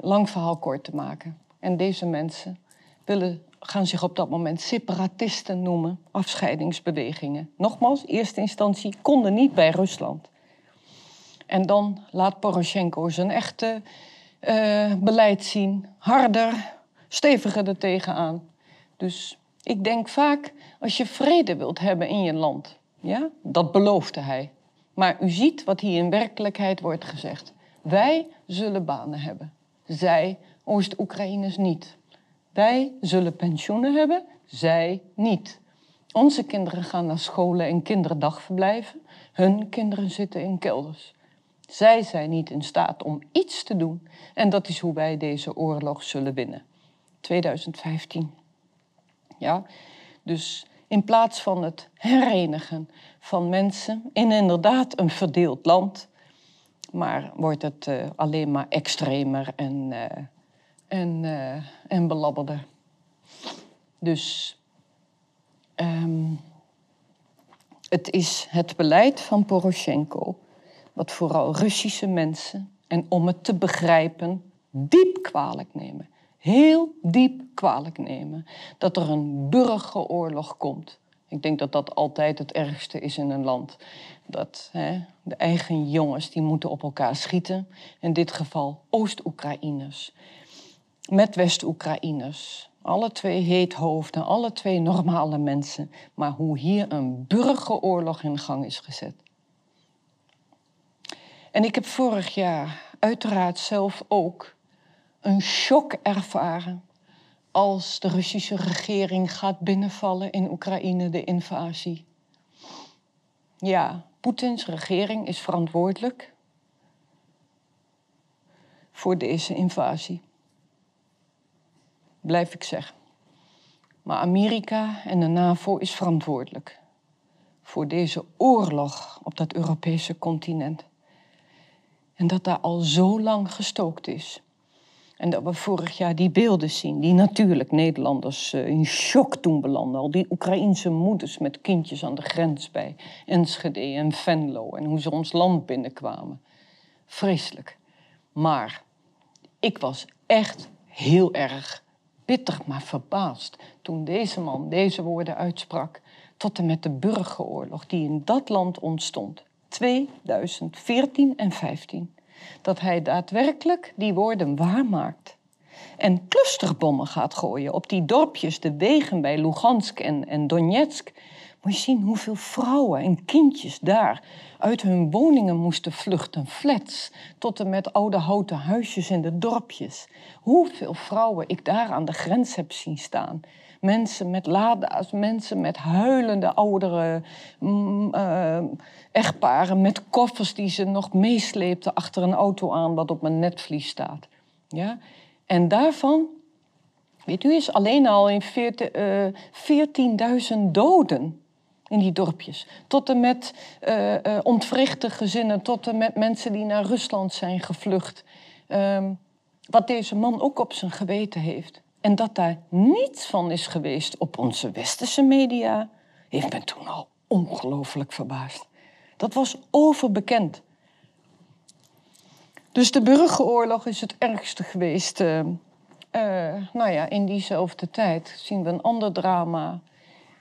lang verhaal kort te maken. En deze mensen willen gaan zich op dat moment separatisten noemen, afscheidingsbewegingen. Nogmaals, eerste instantie konden niet bij Rusland. En dan laat Poroshenko zijn echte uh, beleid zien, harder, steviger er tegenaan. Dus ik denk vaak, als je vrede wilt hebben in je land, ja, dat beloofde hij. Maar u ziet wat hier in werkelijkheid wordt gezegd. Wij zullen banen hebben. Zij, Oost-Oekraïners, niet. Wij zullen pensioenen hebben, zij niet. Onze kinderen gaan naar scholen en kinderdagverblijven. Hun kinderen zitten in kelders. Zij zijn niet in staat om iets te doen. En dat is hoe wij deze oorlog zullen winnen. 2015. Ja, dus in plaats van het herenigen van mensen in inderdaad een verdeeld land, maar wordt het uh, alleen maar extremer en, uh, en, uh, en belabberder. Dus um, het is het beleid van Poroshenko, wat vooral Russische mensen, en om het te begrijpen, diep kwalijk nemen. Heel diep kwalijk nemen dat er een burgeroorlog komt. Ik denk dat dat altijd het ergste is in een land. Dat hè, de eigen jongens die moeten op elkaar schieten. In dit geval Oost-Oekraïners. Met West-Oekraïners. Alle twee heethoofden, alle twee normale mensen. Maar hoe hier een burgeroorlog in gang is gezet. En ik heb vorig jaar uiteraard zelf ook een shock ervaren als de Russische regering gaat binnenvallen in Oekraïne, de invasie. Ja, Poetins regering is verantwoordelijk voor deze invasie. Blijf ik zeggen. Maar Amerika en de NAVO is verantwoordelijk voor deze oorlog op dat Europese continent. En dat daar al zo lang gestookt is. En dat we vorig jaar die beelden zien, die natuurlijk Nederlanders eh, in shock doen belanden. Al die Oekraïense moeders met kindjes aan de grens bij Enschede en Venlo. En hoe ze ons land binnenkwamen. Vreselijk. Maar ik was echt heel erg bitter, maar verbaasd toen deze man deze woorden uitsprak. Tot en met de burgeroorlog die in dat land ontstond. 2014 en 15 dat hij daadwerkelijk die woorden waarmaakt. En clusterbommen gaat gooien op die dorpjes, de wegen bij Lugansk en, en Donetsk. Moet je zien hoeveel vrouwen en kindjes daar uit hun woningen moesten vluchten, flats, tot en met oude houten huisjes in de dorpjes. Hoeveel vrouwen ik daar aan de grens heb zien staan. Mensen met lada's, mensen met huilende oudere mm, uh, echtparen met koffers die ze nog meesleepten achter een auto aan wat op mijn netvlies staat. Ja? En daarvan, weet u, is alleen al in 14.000 doden in die dorpjes. Tot en met uh, ontwrichte gezinnen, tot en met mensen die naar Rusland zijn gevlucht. Um, wat deze man ook op zijn geweten heeft. En dat daar niets van is geweest op onze westerse media, heeft me toen al ongelooflijk verbaasd. Dat was overbekend. Dus de burgeroorlog is het ergste geweest. Uh, nou ja, in diezelfde tijd zien we een ander drama.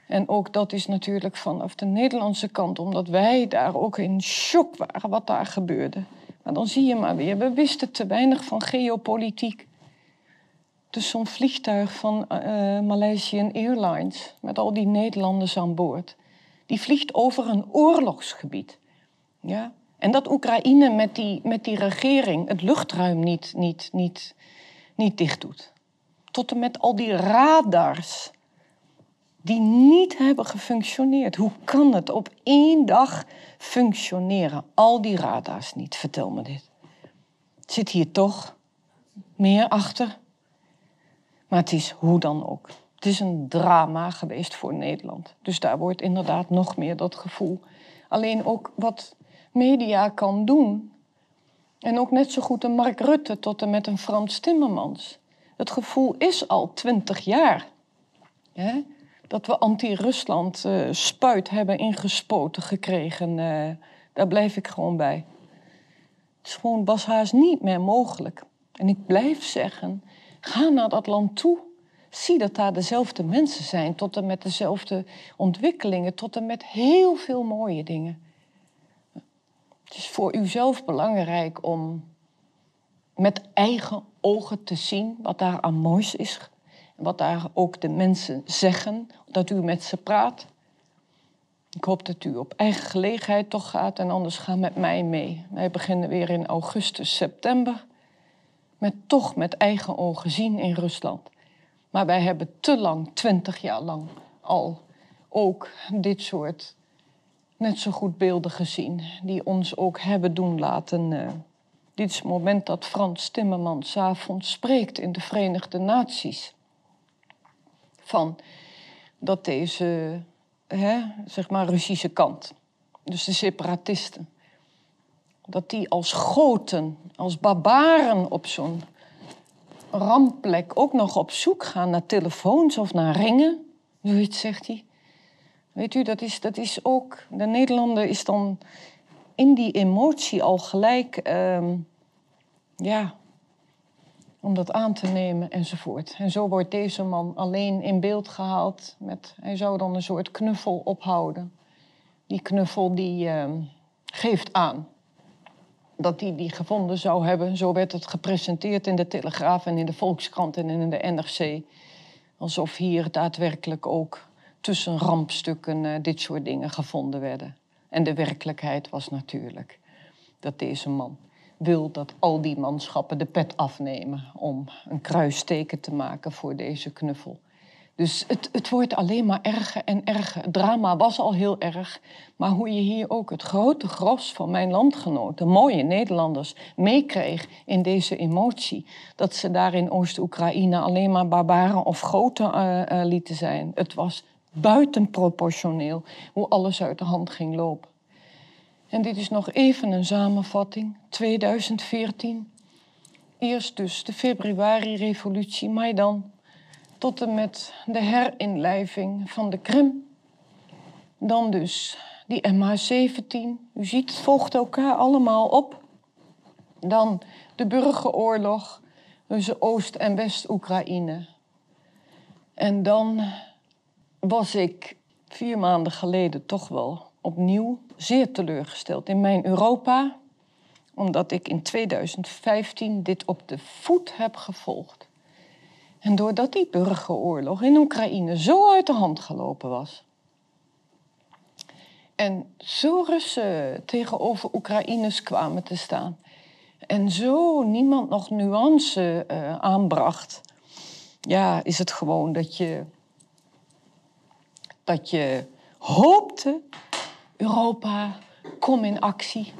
En ook dat is natuurlijk vanaf de Nederlandse kant, omdat wij daar ook in shock waren wat daar gebeurde. Maar dan zie je maar weer, we wisten te weinig van geopolitiek. Dus zo'n vliegtuig van uh, Malaysian Airlines met al die Nederlanders aan boord, die vliegt over een oorlogsgebied. Ja? En dat Oekraïne met die, met die regering het luchtruim niet, niet, niet, niet dicht doet. Tot en met al die radars die niet hebben gefunctioneerd. Hoe kan het op één dag functioneren? Al die radars niet, vertel me dit. Zit hier toch meer achter? Maar het is hoe dan ook. Het is een drama geweest voor Nederland. Dus daar wordt inderdaad nog meer dat gevoel. Alleen ook wat media kan doen. En ook net zo goed een Mark Rutte tot en met een Frans Timmermans. Het gevoel is al twintig jaar hè, dat we anti-Rusland uh, spuit hebben ingespoten gekregen. Uh, daar blijf ik gewoon bij. Het is gewoon Bas niet meer mogelijk. En ik blijf zeggen, ga naar dat land toe. Zie dat daar dezelfde mensen zijn, tot en met dezelfde ontwikkelingen, tot en met heel veel mooie dingen. Het is voor uzelf belangrijk om met eigen ogen te zien wat daar aan moois is. Wat daar ook de mensen zeggen, dat u met ze praat. Ik hoop dat u op eigen gelegenheid toch gaat en anders ga met mij mee. Wij beginnen weer in augustus, september. Met toch met eigen ogen zien in Rusland. Maar wij hebben te lang, twintig jaar lang, al ook dit soort net zo goed beelden gezien die ons ook hebben doen laten. Uh, dit is het moment dat Frans Timmermans avonds spreekt in de Verenigde Naties. Van dat deze, hè, zeg maar, Russische kant, dus de separatisten, dat die als goten, als barbaren op zo'n rampplek ook nog op zoek gaan naar telefoons of naar ringen. Zoiets zegt hij. Weet u, dat is, dat is ook. De Nederlander is dan in die emotie al gelijk. Ehm, ja, om dat aan te nemen enzovoort. En zo wordt deze man alleen in beeld gehaald. Met, hij zou dan een soort knuffel ophouden. Die knuffel die ehm, geeft aan dat hij die gevonden zou hebben. Zo werd het gepresenteerd in de Telegraaf en in de Volkskrant en in de NRC. Alsof hier daadwerkelijk ook tussen rampstukken uh, dit soort dingen gevonden werden. En de werkelijkheid was natuurlijk dat deze man wil dat al die manschappen de pet afnemen om een kruisteken te maken voor deze knuffel. Dus het, het wordt alleen maar erger en erger. Het drama was al heel erg, maar hoe je hier ook het grote gros van mijn landgenoten, mooie Nederlanders, meekreeg in deze emotie. Dat ze daar in Oost-Oekraïne alleen maar barbaren of goten uh, uh, lieten zijn. Het was buitenproportioneel hoe alles uit de hand ging lopen. En dit is nog even een samenvatting. 2014. Eerst dus de februari-revolutie, Maidan. Tot en met de herinlijving van de Krim. Dan dus die MH17. U ziet, het volgt elkaar allemaal op. Dan de burgeroorlog tussen Oost- en West-Oekraïne. En dan was ik vier maanden geleden toch wel opnieuw zeer teleurgesteld in mijn Europa, omdat ik in 2015 dit op de voet heb gevolgd. En doordat die burgeroorlog in Oekraïne zo uit de hand gelopen was. En zo Russen tegenover Oekraïners kwamen te staan. En zo niemand nog nuance uh, aanbracht. Ja, is het gewoon dat je dat je hoopte, Europa, kom in actie.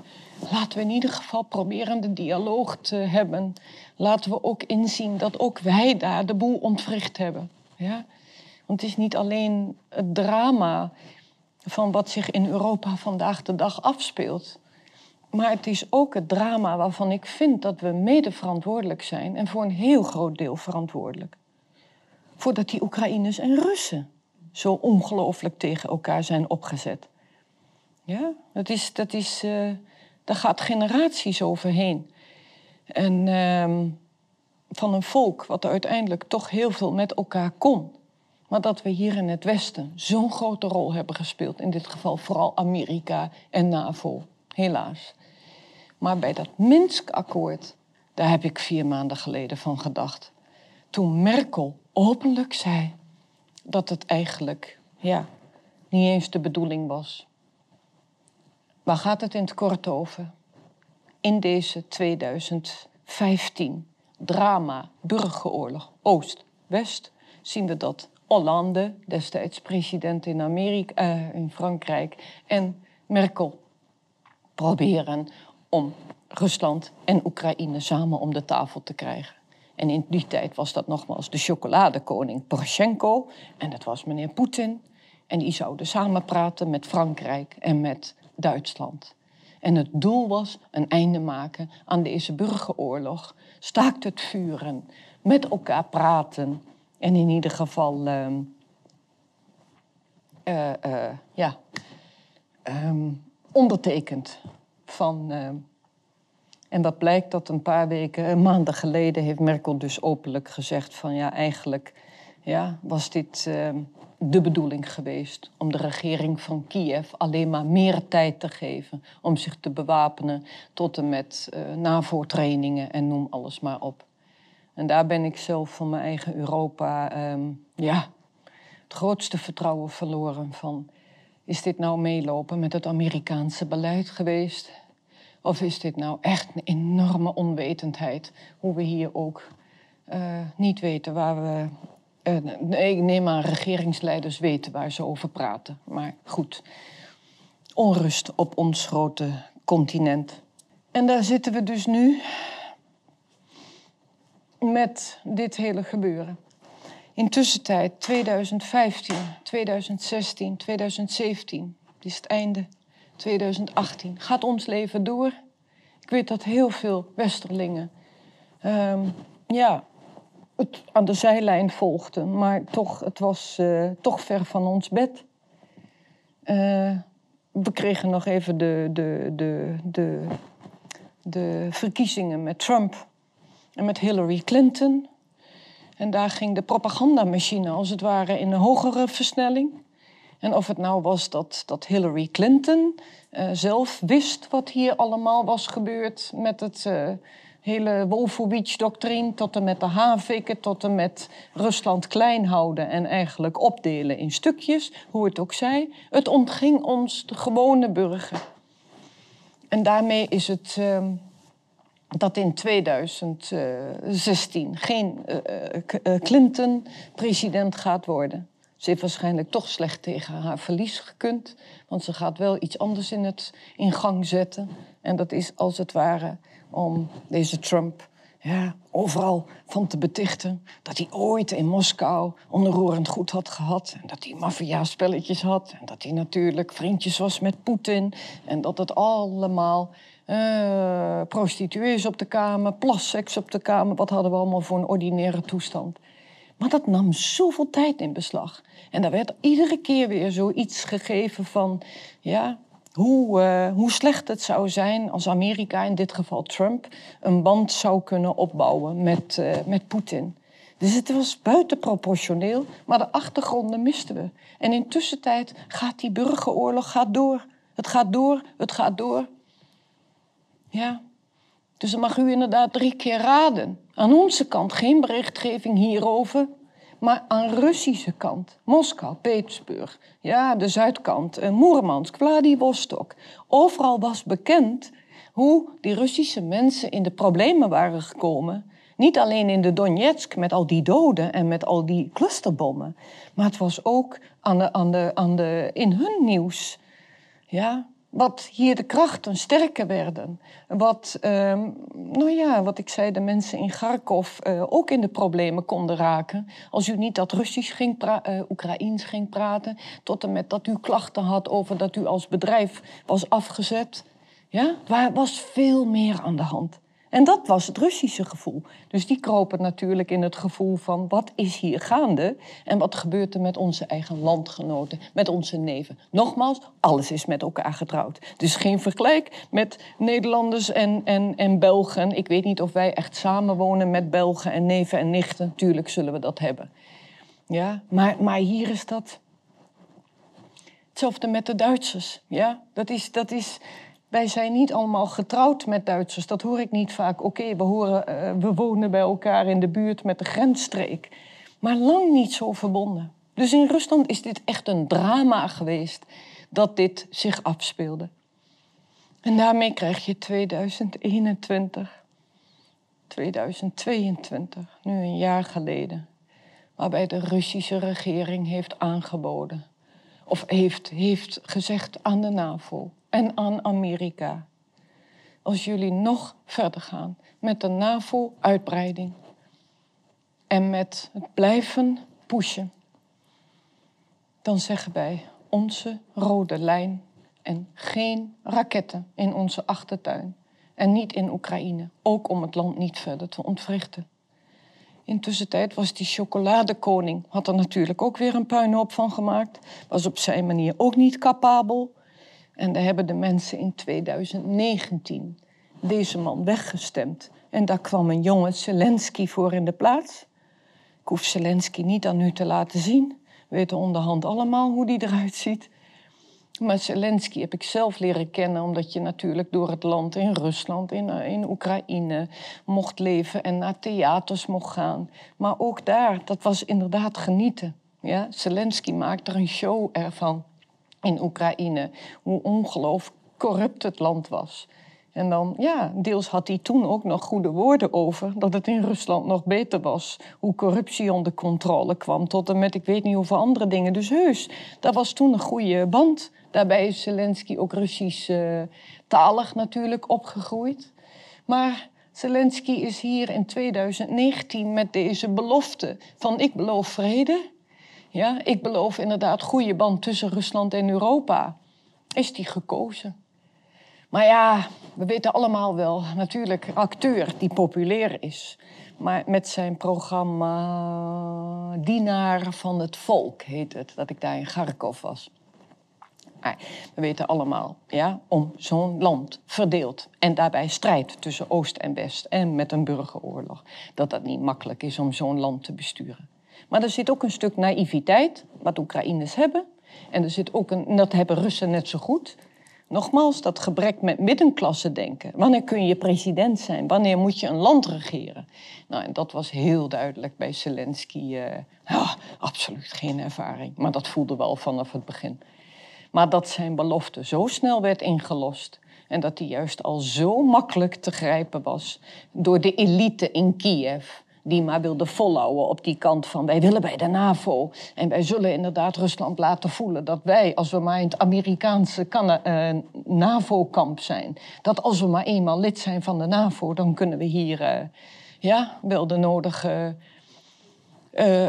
Laten we in ieder geval proberen de dialoog te hebben. Laten we ook inzien dat ook wij daar de boel ontwricht hebben. Ja? Want het is niet alleen het drama van wat zich in Europa vandaag de dag afspeelt. Maar het is ook het drama waarvan ik vind dat we mede verantwoordelijk zijn en voor een heel groot deel verantwoordelijk. Voordat die Oekraïners en Russen zo ongelooflijk tegen elkaar zijn opgezet. Ja, dat is, dat is, uh, daar gaat generaties overheen. En uh, van een volk wat uiteindelijk toch heel veel met elkaar kon. Maar dat we hier in het Westen zo'n grote rol hebben gespeeld. In dit geval vooral Amerika en NAVO, helaas. Maar bij dat Minsk-akkoord, daar heb ik vier maanden geleden van gedacht. Toen Merkel openlijk zei dat het eigenlijk ja, niet eens de bedoeling was. Waar gaat het in het kort over? In deze 2015 drama, burgeroorlog, Oost-West, zien we dat Hollande, destijds president in, Amerika, uh, in Frankrijk, en Merkel proberen om Rusland en Oekraïne samen om de tafel te krijgen. En in die tijd was dat nogmaals de chocoladekoning Poroshenko. En dat was meneer Poetin. En die zouden samen praten met Frankrijk en met Duitsland. En het doel was een einde maken aan deze burgeroorlog. Staakt het vuren, met elkaar praten. En in ieder geval, uh, uh, uh, ja, um, ondertekend van ehm, en wat blijkt dat een paar weken, maanden geleden, heeft Merkel dus openlijk gezegd van ja, eigenlijk ja, was dit de bedoeling geweest om de regering van Kiev alleen maar meer tijd te geven om zich te bewapenen tot en met uh, NAVO-trainingen en noem alles maar op. En daar ben ik zelf van mijn eigen Europa um, ja, het grootste vertrouwen verloren van. Is dit nou meelopen met het Amerikaanse beleid geweest? Of is dit nou echt een enorme onwetendheid? Hoe we hier ook uh, niet weten waar we. Uh, ik neem aan, regeringsleiders weten waar ze over praten. Maar goed. onrust op ons grote continent. En daar zitten we dus nu met dit hele gebeuren. Intussen tijd 2015, 2016, 2017, het is het einde 2018. Gaat ons leven door? Ik weet dat heel veel Westerlingen ehm, ja, aan de zijlijn volgden, maar toch, het was uh, toch ver van ons bed. Uh, we kregen nog even de, de, de, de, de verkiezingen met Trump en met Hillary Clinton. En daar ging de propagandamachine als het ware in een hogere versnelling. En of het nou was dat, dat Hillary Clinton uh, zelf wist wat hier allemaal was gebeurd met het hele Wolfowitz-doctrine, tot en met de Haviken, tot en met Rusland klein houden en eigenlijk opdelen in stukjes, hoe het ook zij. Het ontging ons, de gewone burger. En daarmee is het. Uh, dat in 2016 geen Clinton president gaat worden. Ze heeft waarschijnlijk toch slecht tegen haar verlies gekund. Want ze gaat wel iets anders in, het, in gang zetten. En dat is als het ware om deze Trump ja, overal van te betichten. Dat hij ooit in Moskou onroerend goed had gehad. En dat hij maffia-spelletjes had. En dat hij natuurlijk vriendjes was met Poetin. En dat het allemaal uh, prostituees op de kamer, plasseks op de kamer. Wat hadden we allemaal voor een ordinaire toestand. Maar dat nam zoveel tijd in beslag. En daar werd iedere keer weer zoiets gegeven van, ja, hoe, uh, hoe slecht het zou zijn als Amerika, in dit geval Trump, een band zou kunnen opbouwen met, uh, met Poetin. Dus het was buitenproportioneel, maar de achtergronden misten we. En intussen tijd gaat die burgeroorlog gaat door. Het gaat door, het gaat door. Ja, dus dan mag u inderdaad drie keer raden. Aan onze kant geen berichtgeving hierover, maar aan Russische kant. Moskou, Petersburg, ja, de zuidkant, eh, Moermansk, Vladivostok. Overal was bekend hoe die Russische mensen in de problemen waren gekomen. Niet alleen in de Donetsk met al die doden en met al die clusterbommen, maar het was ook aan de, aan de, aan de, in hun nieuws. Ja, wat hier de krachten sterker werden. Wat, uh, nou ja, wat ik zei, de mensen in Kharkov uh, ook in de problemen konden raken. Als u niet dat Russisch ging, uh, Oekraïens ging praten, tot en met dat u klachten had over dat u als bedrijf was afgezet. Ja, er was veel meer aan de hand. En dat was het Russische gevoel. Dus die kropen natuurlijk in het gevoel van wat is hier gaande en wat gebeurt er met onze eigen landgenoten, met onze neven. Nogmaals, alles is met elkaar getrouwd. Dus geen vergelijk met Nederlanders en, en, en Belgen. Ik weet niet of wij echt samenwonen met Belgen en neven en nichten. Tuurlijk zullen we dat hebben. Ja, maar, maar hier is dat. Hetzelfde met de Duitsers. Ja, dat is. Dat is wij zijn niet allemaal getrouwd met Duitsers. Dat hoor ik niet vaak. Oké, uh, we wonen bij elkaar in de buurt met de grensstreek. Maar lang niet zo verbonden. Dus in Rusland is dit echt een drama geweest dat dit zich afspeelde. En daarmee krijg je 2021, 2022, nu een jaar geleden, waarbij de Russische regering heeft aangeboden, of heeft, heeft gezegd aan de NAVO, en aan Amerika. Als jullie nog verder gaan met de NAVO-uitbreiding en met het blijven pushen, dan zeggen wij onze rode lijn en geen raketten in onze achtertuin en niet in Oekraïne, ook om het land niet verder te ontwrichten. Intussen tijd was die chocoladekoning, had er natuurlijk ook weer een puinhoop van gemaakt, was op zijn manier ook niet capabel. En daar hebben de mensen in 2019 deze man weggestemd. En daar kwam een jonge Zelensky voor in de plaats. Ik hoef Zelensky niet aan u te laten zien. We weten onderhand allemaal hoe die eruit ziet. Maar Zelensky heb ik zelf leren kennen, omdat je natuurlijk door het land in Rusland, in, eh, in Oekraïne mocht leven en naar theaters mocht gaan. Maar ook daar, dat was inderdaad genieten. Ja? Zelensky maakte er een show ervan in Oekraïne. Hoe ongelooflijk corrupt het land was. En dan, ja, deels had hij toen ook nog goede woorden over dat het in Rusland nog beter was. Hoe corruptie onder controle kwam, tot en met ik weet niet hoeveel andere dingen. Dus heus, dat was toen een goede band. Daarbij is Zelensky ook Russisch uh, talig natuurlijk opgegroeid. Maar Zelensky is hier in 2019 met deze belofte van ik beloof vrede. Ja, ik beloof inderdaad goede band tussen Rusland en Europa. Is die gekozen? Maar ja, we weten allemaal wel, natuurlijk, acteur die populair is. Maar met zijn programma Dienaar van het Volk heet het, dat ik daar in Kharkov was. We weten allemaal, ja, om zo'n land verdeeld en daarbij strijd tussen Oost en West en met een burgeroorlog, dat dat niet makkelijk is om zo'n land te besturen. Maar er zit ook een stuk naïviteit, wat Oekraïners hebben. En er zit ook een, dat hebben Russen net zo goed. Nogmaals, dat gebrek met middenklasse denken. Wanneer kun je president zijn? Wanneer moet je een land regeren? Nou, en dat was heel duidelijk bij Zelensky. Ja, absoluut geen ervaring. Maar dat voelde wel vanaf het begin. Maar dat zijn belofte zo snel werd ingelost. En dat die juist al zo makkelijk te grijpen was door de elite in Kiev die maar wilde volhouden op die kant van wij willen bij de NAVO. En wij zullen inderdaad Rusland laten voelen dat wij, als we maar in het Amerikaanse uh, NAVO-kamp zijn, dat als we maar eenmaal lid zijn van de NAVO, dan kunnen we hier uh, ja, wel de nodige uh,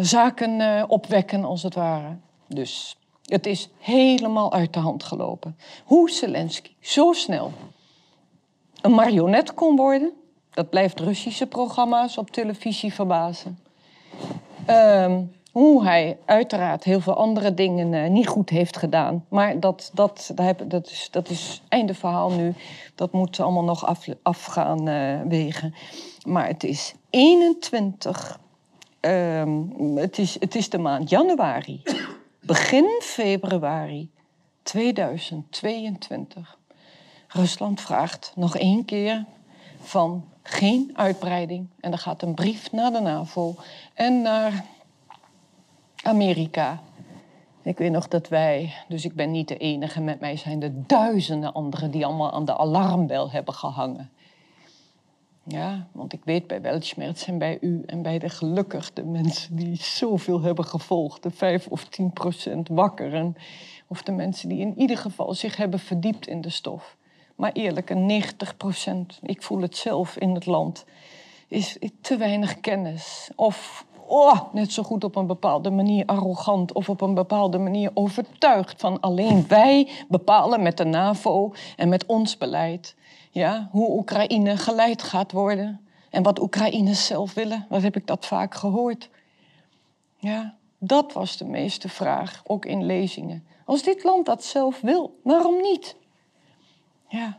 zaken opwekken, als het ware. Dus het is helemaal uit de hand gelopen. Hoe Zelensky zo snel een marionet kon worden, dat blijft Russische programma's op televisie verbazen. Um, hoe hij uiteraard heel veel andere dingen uh, niet goed heeft gedaan. Maar dat, dat, dat, is, dat is einde verhaal nu. Dat moet allemaal nog af, af gaan uh, wegen. Maar het is 21. Um, het, is, het is de maand januari. Begin februari 2022. Rusland vraagt nog één keer van geen uitbreiding. En er gaat een brief naar de NAVO en naar Amerika. Ik weet nog dat wij, dus ik ben niet de enige, met mij zijn er duizenden anderen die allemaal aan de alarmbel hebben gehangen. Ja, want ik weet bij Weltschmerz en bij u en bij de gelukkigde mensen die zoveel hebben gevolgd, de 5 of 10 procent wakkeren, of de mensen die in ieder geval zich hebben verdiept in de stof. Maar eerlijk, een 90 procent, ik voel het zelf in het land, is te weinig kennis. Of oh, net zo goed op een bepaalde manier arrogant of op een bepaalde manier overtuigd van alleen wij bepalen met de NAVO en met ons beleid ja, hoe Oekraïne geleid gaat worden en wat Oekraïners zelf willen. Wat heb ik dat vaak gehoord? Ja, dat was de meeste vraag, ook in lezingen. Als dit land dat zelf wil, waarom niet? Ja,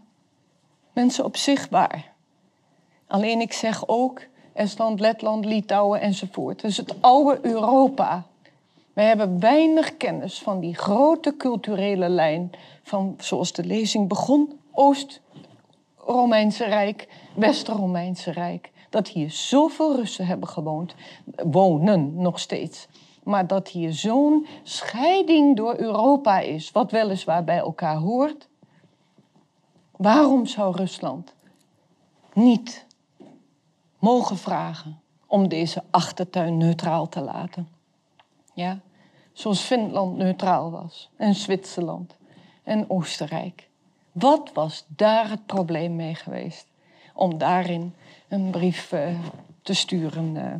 mensen op zichtbaar. Alleen ik zeg ook Estland, Letland, Litouwen enzovoort. Dus het oude Europa. Wij hebben weinig kennis van die grote culturele lijn van, zoals de lezing begon, Oost-Romeinse Rijk, West-Romeinse Rijk. Dat hier zoveel Russen hebben gewoond, wonen nog steeds. Maar dat hier zo'n scheiding door Europa is, wat weliswaar bij elkaar hoort, Waarom zou Rusland niet mogen vragen om deze achtertuin neutraal te laten? Ja, zoals Finland neutraal was en Zwitserland en Oostenrijk. Wat was daar het probleem mee geweest om daarin een brief uh, te sturen? Uh.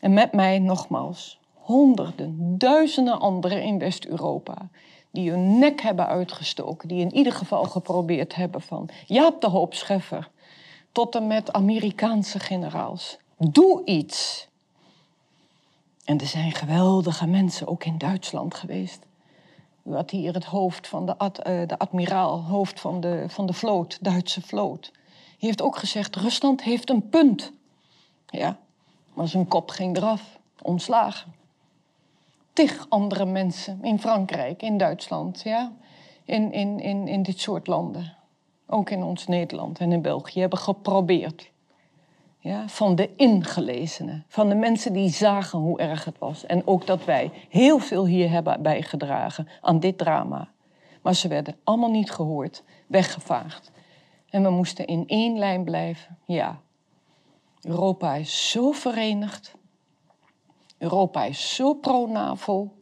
En met mij nogmaals honderden, duizenden anderen in West-Europa die hun nek hebben uitgestoken, die in ieder geval geprobeerd hebben van Jaap de Hoop Scheffer tot en met Amerikaanse generaals. Doe iets. En er zijn geweldige mensen ook in Duitsland geweest. U had hier het hoofd van de, ad, uh, de admiraal, hoofd van de, van de vloot, Duitse vloot. Die heeft ook gezegd, Rusland heeft een punt. Ja, maar zijn kop ging eraf, ontslagen tig andere mensen in Frankrijk, in Duitsland, ja? in, in, in, in dit soort landen. Ook in ons Nederland en in België hebben geprobeerd. Ja, van de ingelezenen, van de mensen die zagen hoe erg het was. En ook dat wij heel veel hier hebben bijgedragen aan dit drama. Maar ze werden allemaal niet gehoord. weggevaagd. En we moesten in één lijn blijven. Ja, Europa is zo verenigd. Europa is zo pro-NAVO.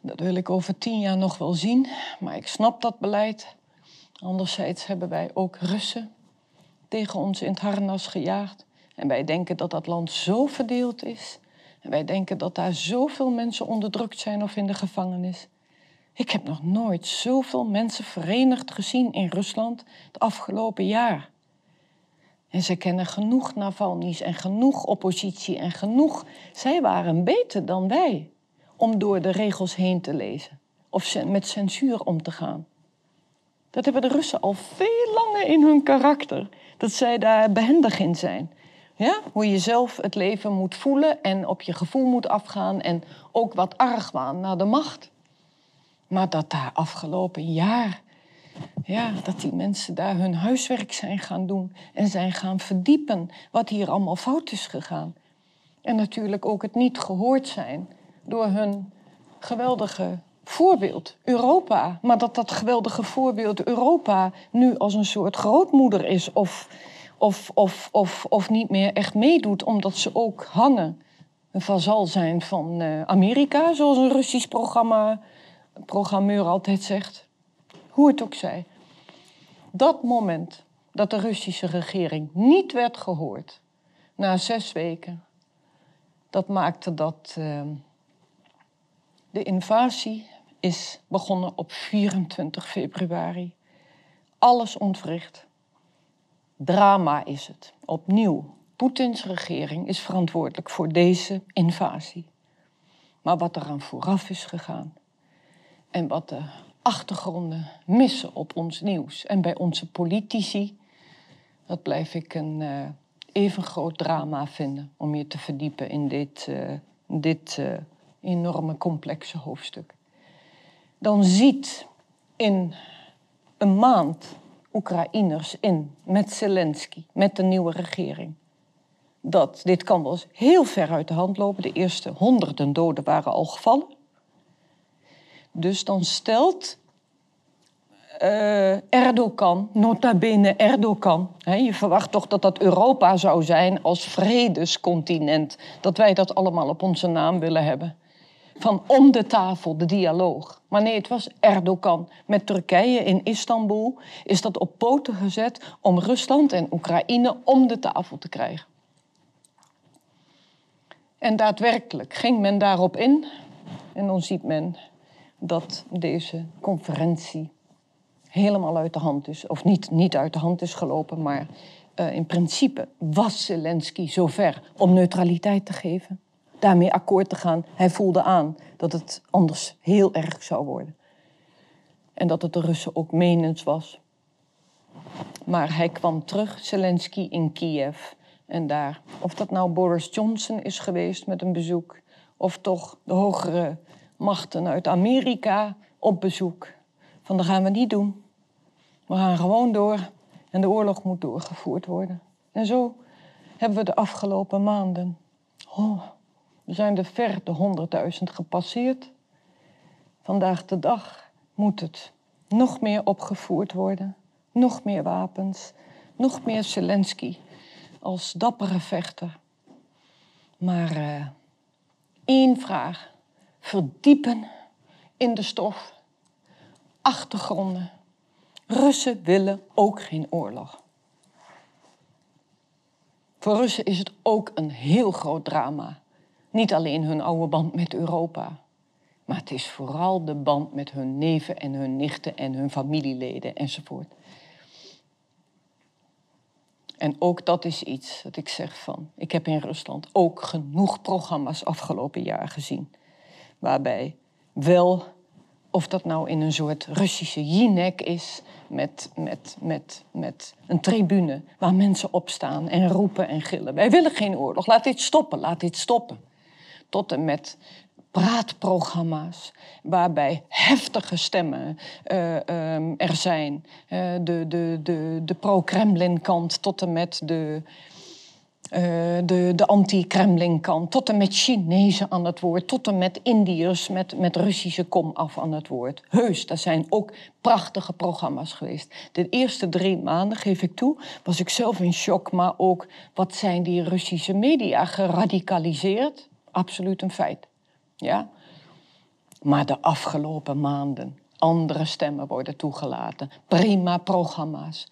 Dat wil ik over tien jaar nog wel zien, maar ik snap dat beleid. Anderzijds hebben wij ook Russen tegen ons in het harnas gejaagd. En wij denken dat dat land zo verdeeld is. En wij denken dat daar zoveel mensen onderdrukt zijn of in de gevangenis. Ik heb nog nooit zoveel mensen verenigd gezien in Rusland het afgelopen jaar. En ze kennen genoeg Navalny's en genoeg oppositie en genoeg. Zij waren beter dan wij om door de regels heen te lezen of met censuur om te gaan. Dat hebben de Russen al veel langer in hun karakter, dat zij daar behendig in zijn. Ja? Hoe je zelf het leven moet voelen en op je gevoel moet afgaan en ook wat argwaan naar de macht. Maar dat daar afgelopen jaar, ja, dat die mensen daar hun huiswerk zijn gaan doen en zijn gaan verdiepen wat hier allemaal fout is gegaan. En natuurlijk ook het niet gehoord zijn door hun geweldige voorbeeld, Europa. Maar dat dat geweldige voorbeeld Europa nu als een soort grootmoeder is of, of, of, of, of niet meer echt meedoet, omdat ze ook hangen. Een vazal zijn van uh, Amerika, zoals een Russisch programma, programmeur altijd zegt. Hoe het ook zij. Dat moment dat de Russische regering niet werd gehoord, na zes weken, dat maakte dat. Uh, de invasie is begonnen op 24 februari. Alles ontwricht. Drama is het. Opnieuw, Poetins regering is verantwoordelijk voor deze invasie. Maar wat er aan vooraf is gegaan en wat de achtergronden missen op ons nieuws en bij onze politici, dat blijf ik een uh, even groot drama vinden om je te verdiepen in dit, uh, dit uh, enorme complexe hoofdstuk. Dan ziet in een maand Oekraïners in met Zelensky, met de nieuwe regering. Dat dit kan wel heel ver uit de hand lopen. De eerste honderden doden waren al gevallen. Dus dan stelt uh, Erdogan, nota bene Erdogan. Hè, je verwacht toch dat dat Europa zou zijn als vredescontinent. Dat wij dat allemaal op onze naam willen hebben van om de tafel, de dialoog. Maar nee, het was Erdogan met Turkije in Istanbul. Is dat op poten gezet om Rusland en Oekraïne om de tafel te krijgen. En daadwerkelijk ging men daarop in. En dan ziet men dat deze conferentie helemaal uit de hand is. Of niet, niet uit de hand is gelopen, maar uh, in principe was Zelensky zover om neutraliteit te geven daarmee akkoord te gaan. Hij voelde aan dat het anders heel erg zou worden. En dat het de Russen ook menens was. Maar hij kwam terug, Zelensky, in Kiev. En daar, of dat nou Boris Johnson is geweest met een bezoek, of toch de hogere machten uit Amerika op bezoek. Van dat gaan we niet doen. We gaan gewoon door en de oorlog moet doorgevoerd worden. En zo hebben we de afgelopen maanden. Oh, we zijn er ver de 100.000 gepasseerd. Vandaag de dag moet het nog meer opgevoerd worden, nog meer wapens, nog meer Zelensky als dappere vechter. Maar uh, één vraag: verdiepen in de stof, achtergronden. Russen willen ook geen oorlog. Voor Russen is het ook een heel groot drama niet alleen hun oude band met Europa, maar het is vooral de band met hun neven en hun nichten en hun familieleden enzovoort. En ook dat is iets dat ik zeg van, ik heb in Rusland ook genoeg programma's afgelopen jaar gezien, waarbij wel, of dat nou in een soort Russische jinek is, met, met, met, met een tribune waar mensen opstaan en roepen en gillen. Wij willen geen oorlog, laat dit stoppen, laat dit stoppen tot en met praatprogramma's waarbij heftige stemmen uh, um, er zijn. Uh, de de, de, de pro-Kremlin-kant tot en met de eh, de, de anti-Kremlin kant, tot en met Chinezen aan het woord, tot en met Indiërs met, met Russische kom af aan het woord. Heus, dat zijn ook prachtige programma's geweest. De eerste drie maanden, geef ik toe, was ik zelf in shock, maar ook wat zijn die Russische media geradicaliseerd? Absoluut een feit. Ja? Maar de afgelopen maanden, andere stemmen worden toegelaten, prima programma's.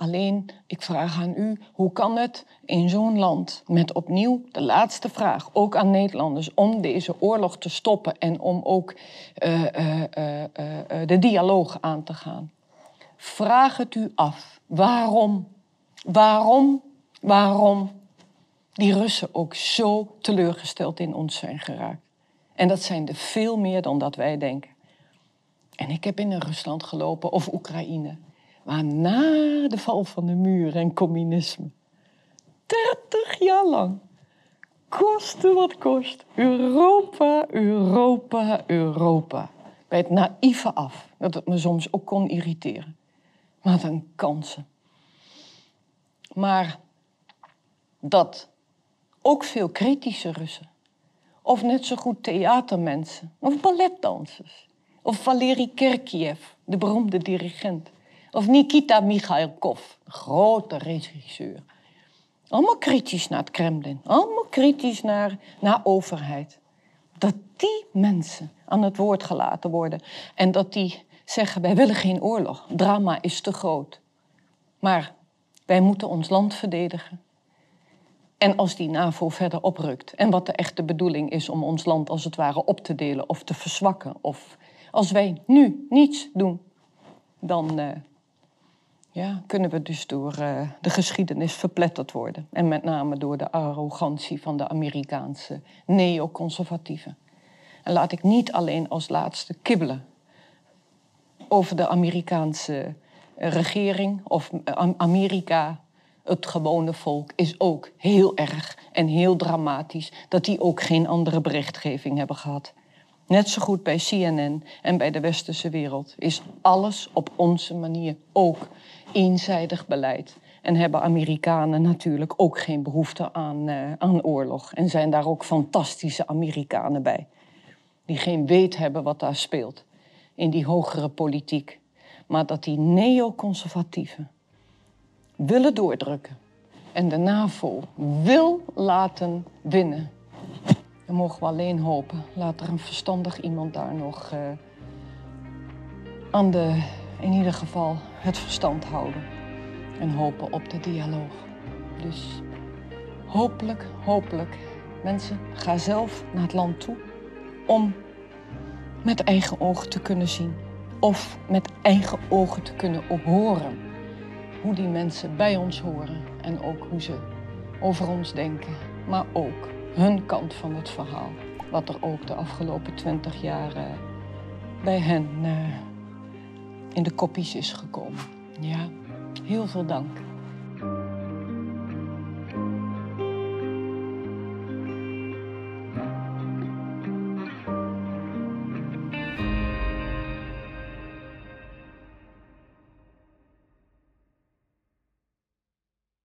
Alleen, ik vraag aan u, hoe kan het in zo'n land met opnieuw de laatste vraag, ook aan Nederlanders, om deze oorlog te stoppen en om ook uh, uh, uh, de dialoog aan te gaan? Vraag het u af, waarom, waarom, waarom die Russen ook zo teleurgesteld in ons zijn geraakt? En dat zijn er veel meer dan dat wij denken. En ik heb in Rusland gelopen of Oekraïne. Maar na de val van de muur en communisme, 30 jaar lang, koste wat kost, Europa, Europa, Europa. Bij het naïeve af, dat het me soms ook kon irriteren. Wat een kansen. Maar dat ook veel kritische Russen, of net zo goed theatermensen, of balletdansers, of Valery Kerkiev, de beroemde dirigent, of Nikita Mikhailkov, grote regisseur. Allemaal kritisch naar het Kremlin. Allemaal kritisch naar, naar overheid. Dat die mensen aan het woord gelaten worden. En dat die zeggen, wij willen geen oorlog. Drama is te groot. Maar wij moeten ons land verdedigen. En als die NAVO verder oprukt. En wat de echte bedoeling is om ons land als het ware op te delen of te verzwakken. Of als wij nu niets doen, dan, uh, ja, kunnen we dus door uh, de geschiedenis verpletterd worden. En met name door de arrogantie van de Amerikaanse neoconservatieven. En laat ik niet alleen als laatste kibbelen over de Amerikaanse regering of Amerika. Het gewone volk is ook heel erg en heel dramatisch dat die ook geen andere berichtgeving hebben gehad. Net zo goed bij CNN en bij de westerse wereld is alles op onze manier ook eenzijdig beleid. En hebben Amerikanen natuurlijk ook geen behoefte aan, uh, aan oorlog. En zijn daar ook fantastische Amerikanen bij. Die geen weet hebben wat daar speelt in die hogere politiek. Maar dat die neoconservatieven willen doordrukken. En de NAVO wil laten winnen. Dan mogen we alleen hopen. Laat er een verstandig iemand daar nog uh, aan de, in ieder geval, het verstand houden en hopen op de dialoog. Dus hopelijk, hopelijk, mensen, ga zelf naar het land toe om met eigen ogen te kunnen zien of met eigen ogen te kunnen horen hoe die mensen bij ons horen en ook hoe ze over ons denken, maar ook hun kant van het verhaal, wat er ook de afgelopen twintig jaar bij hen uh, in de koppies is gekomen. Ja. Heel veel dank.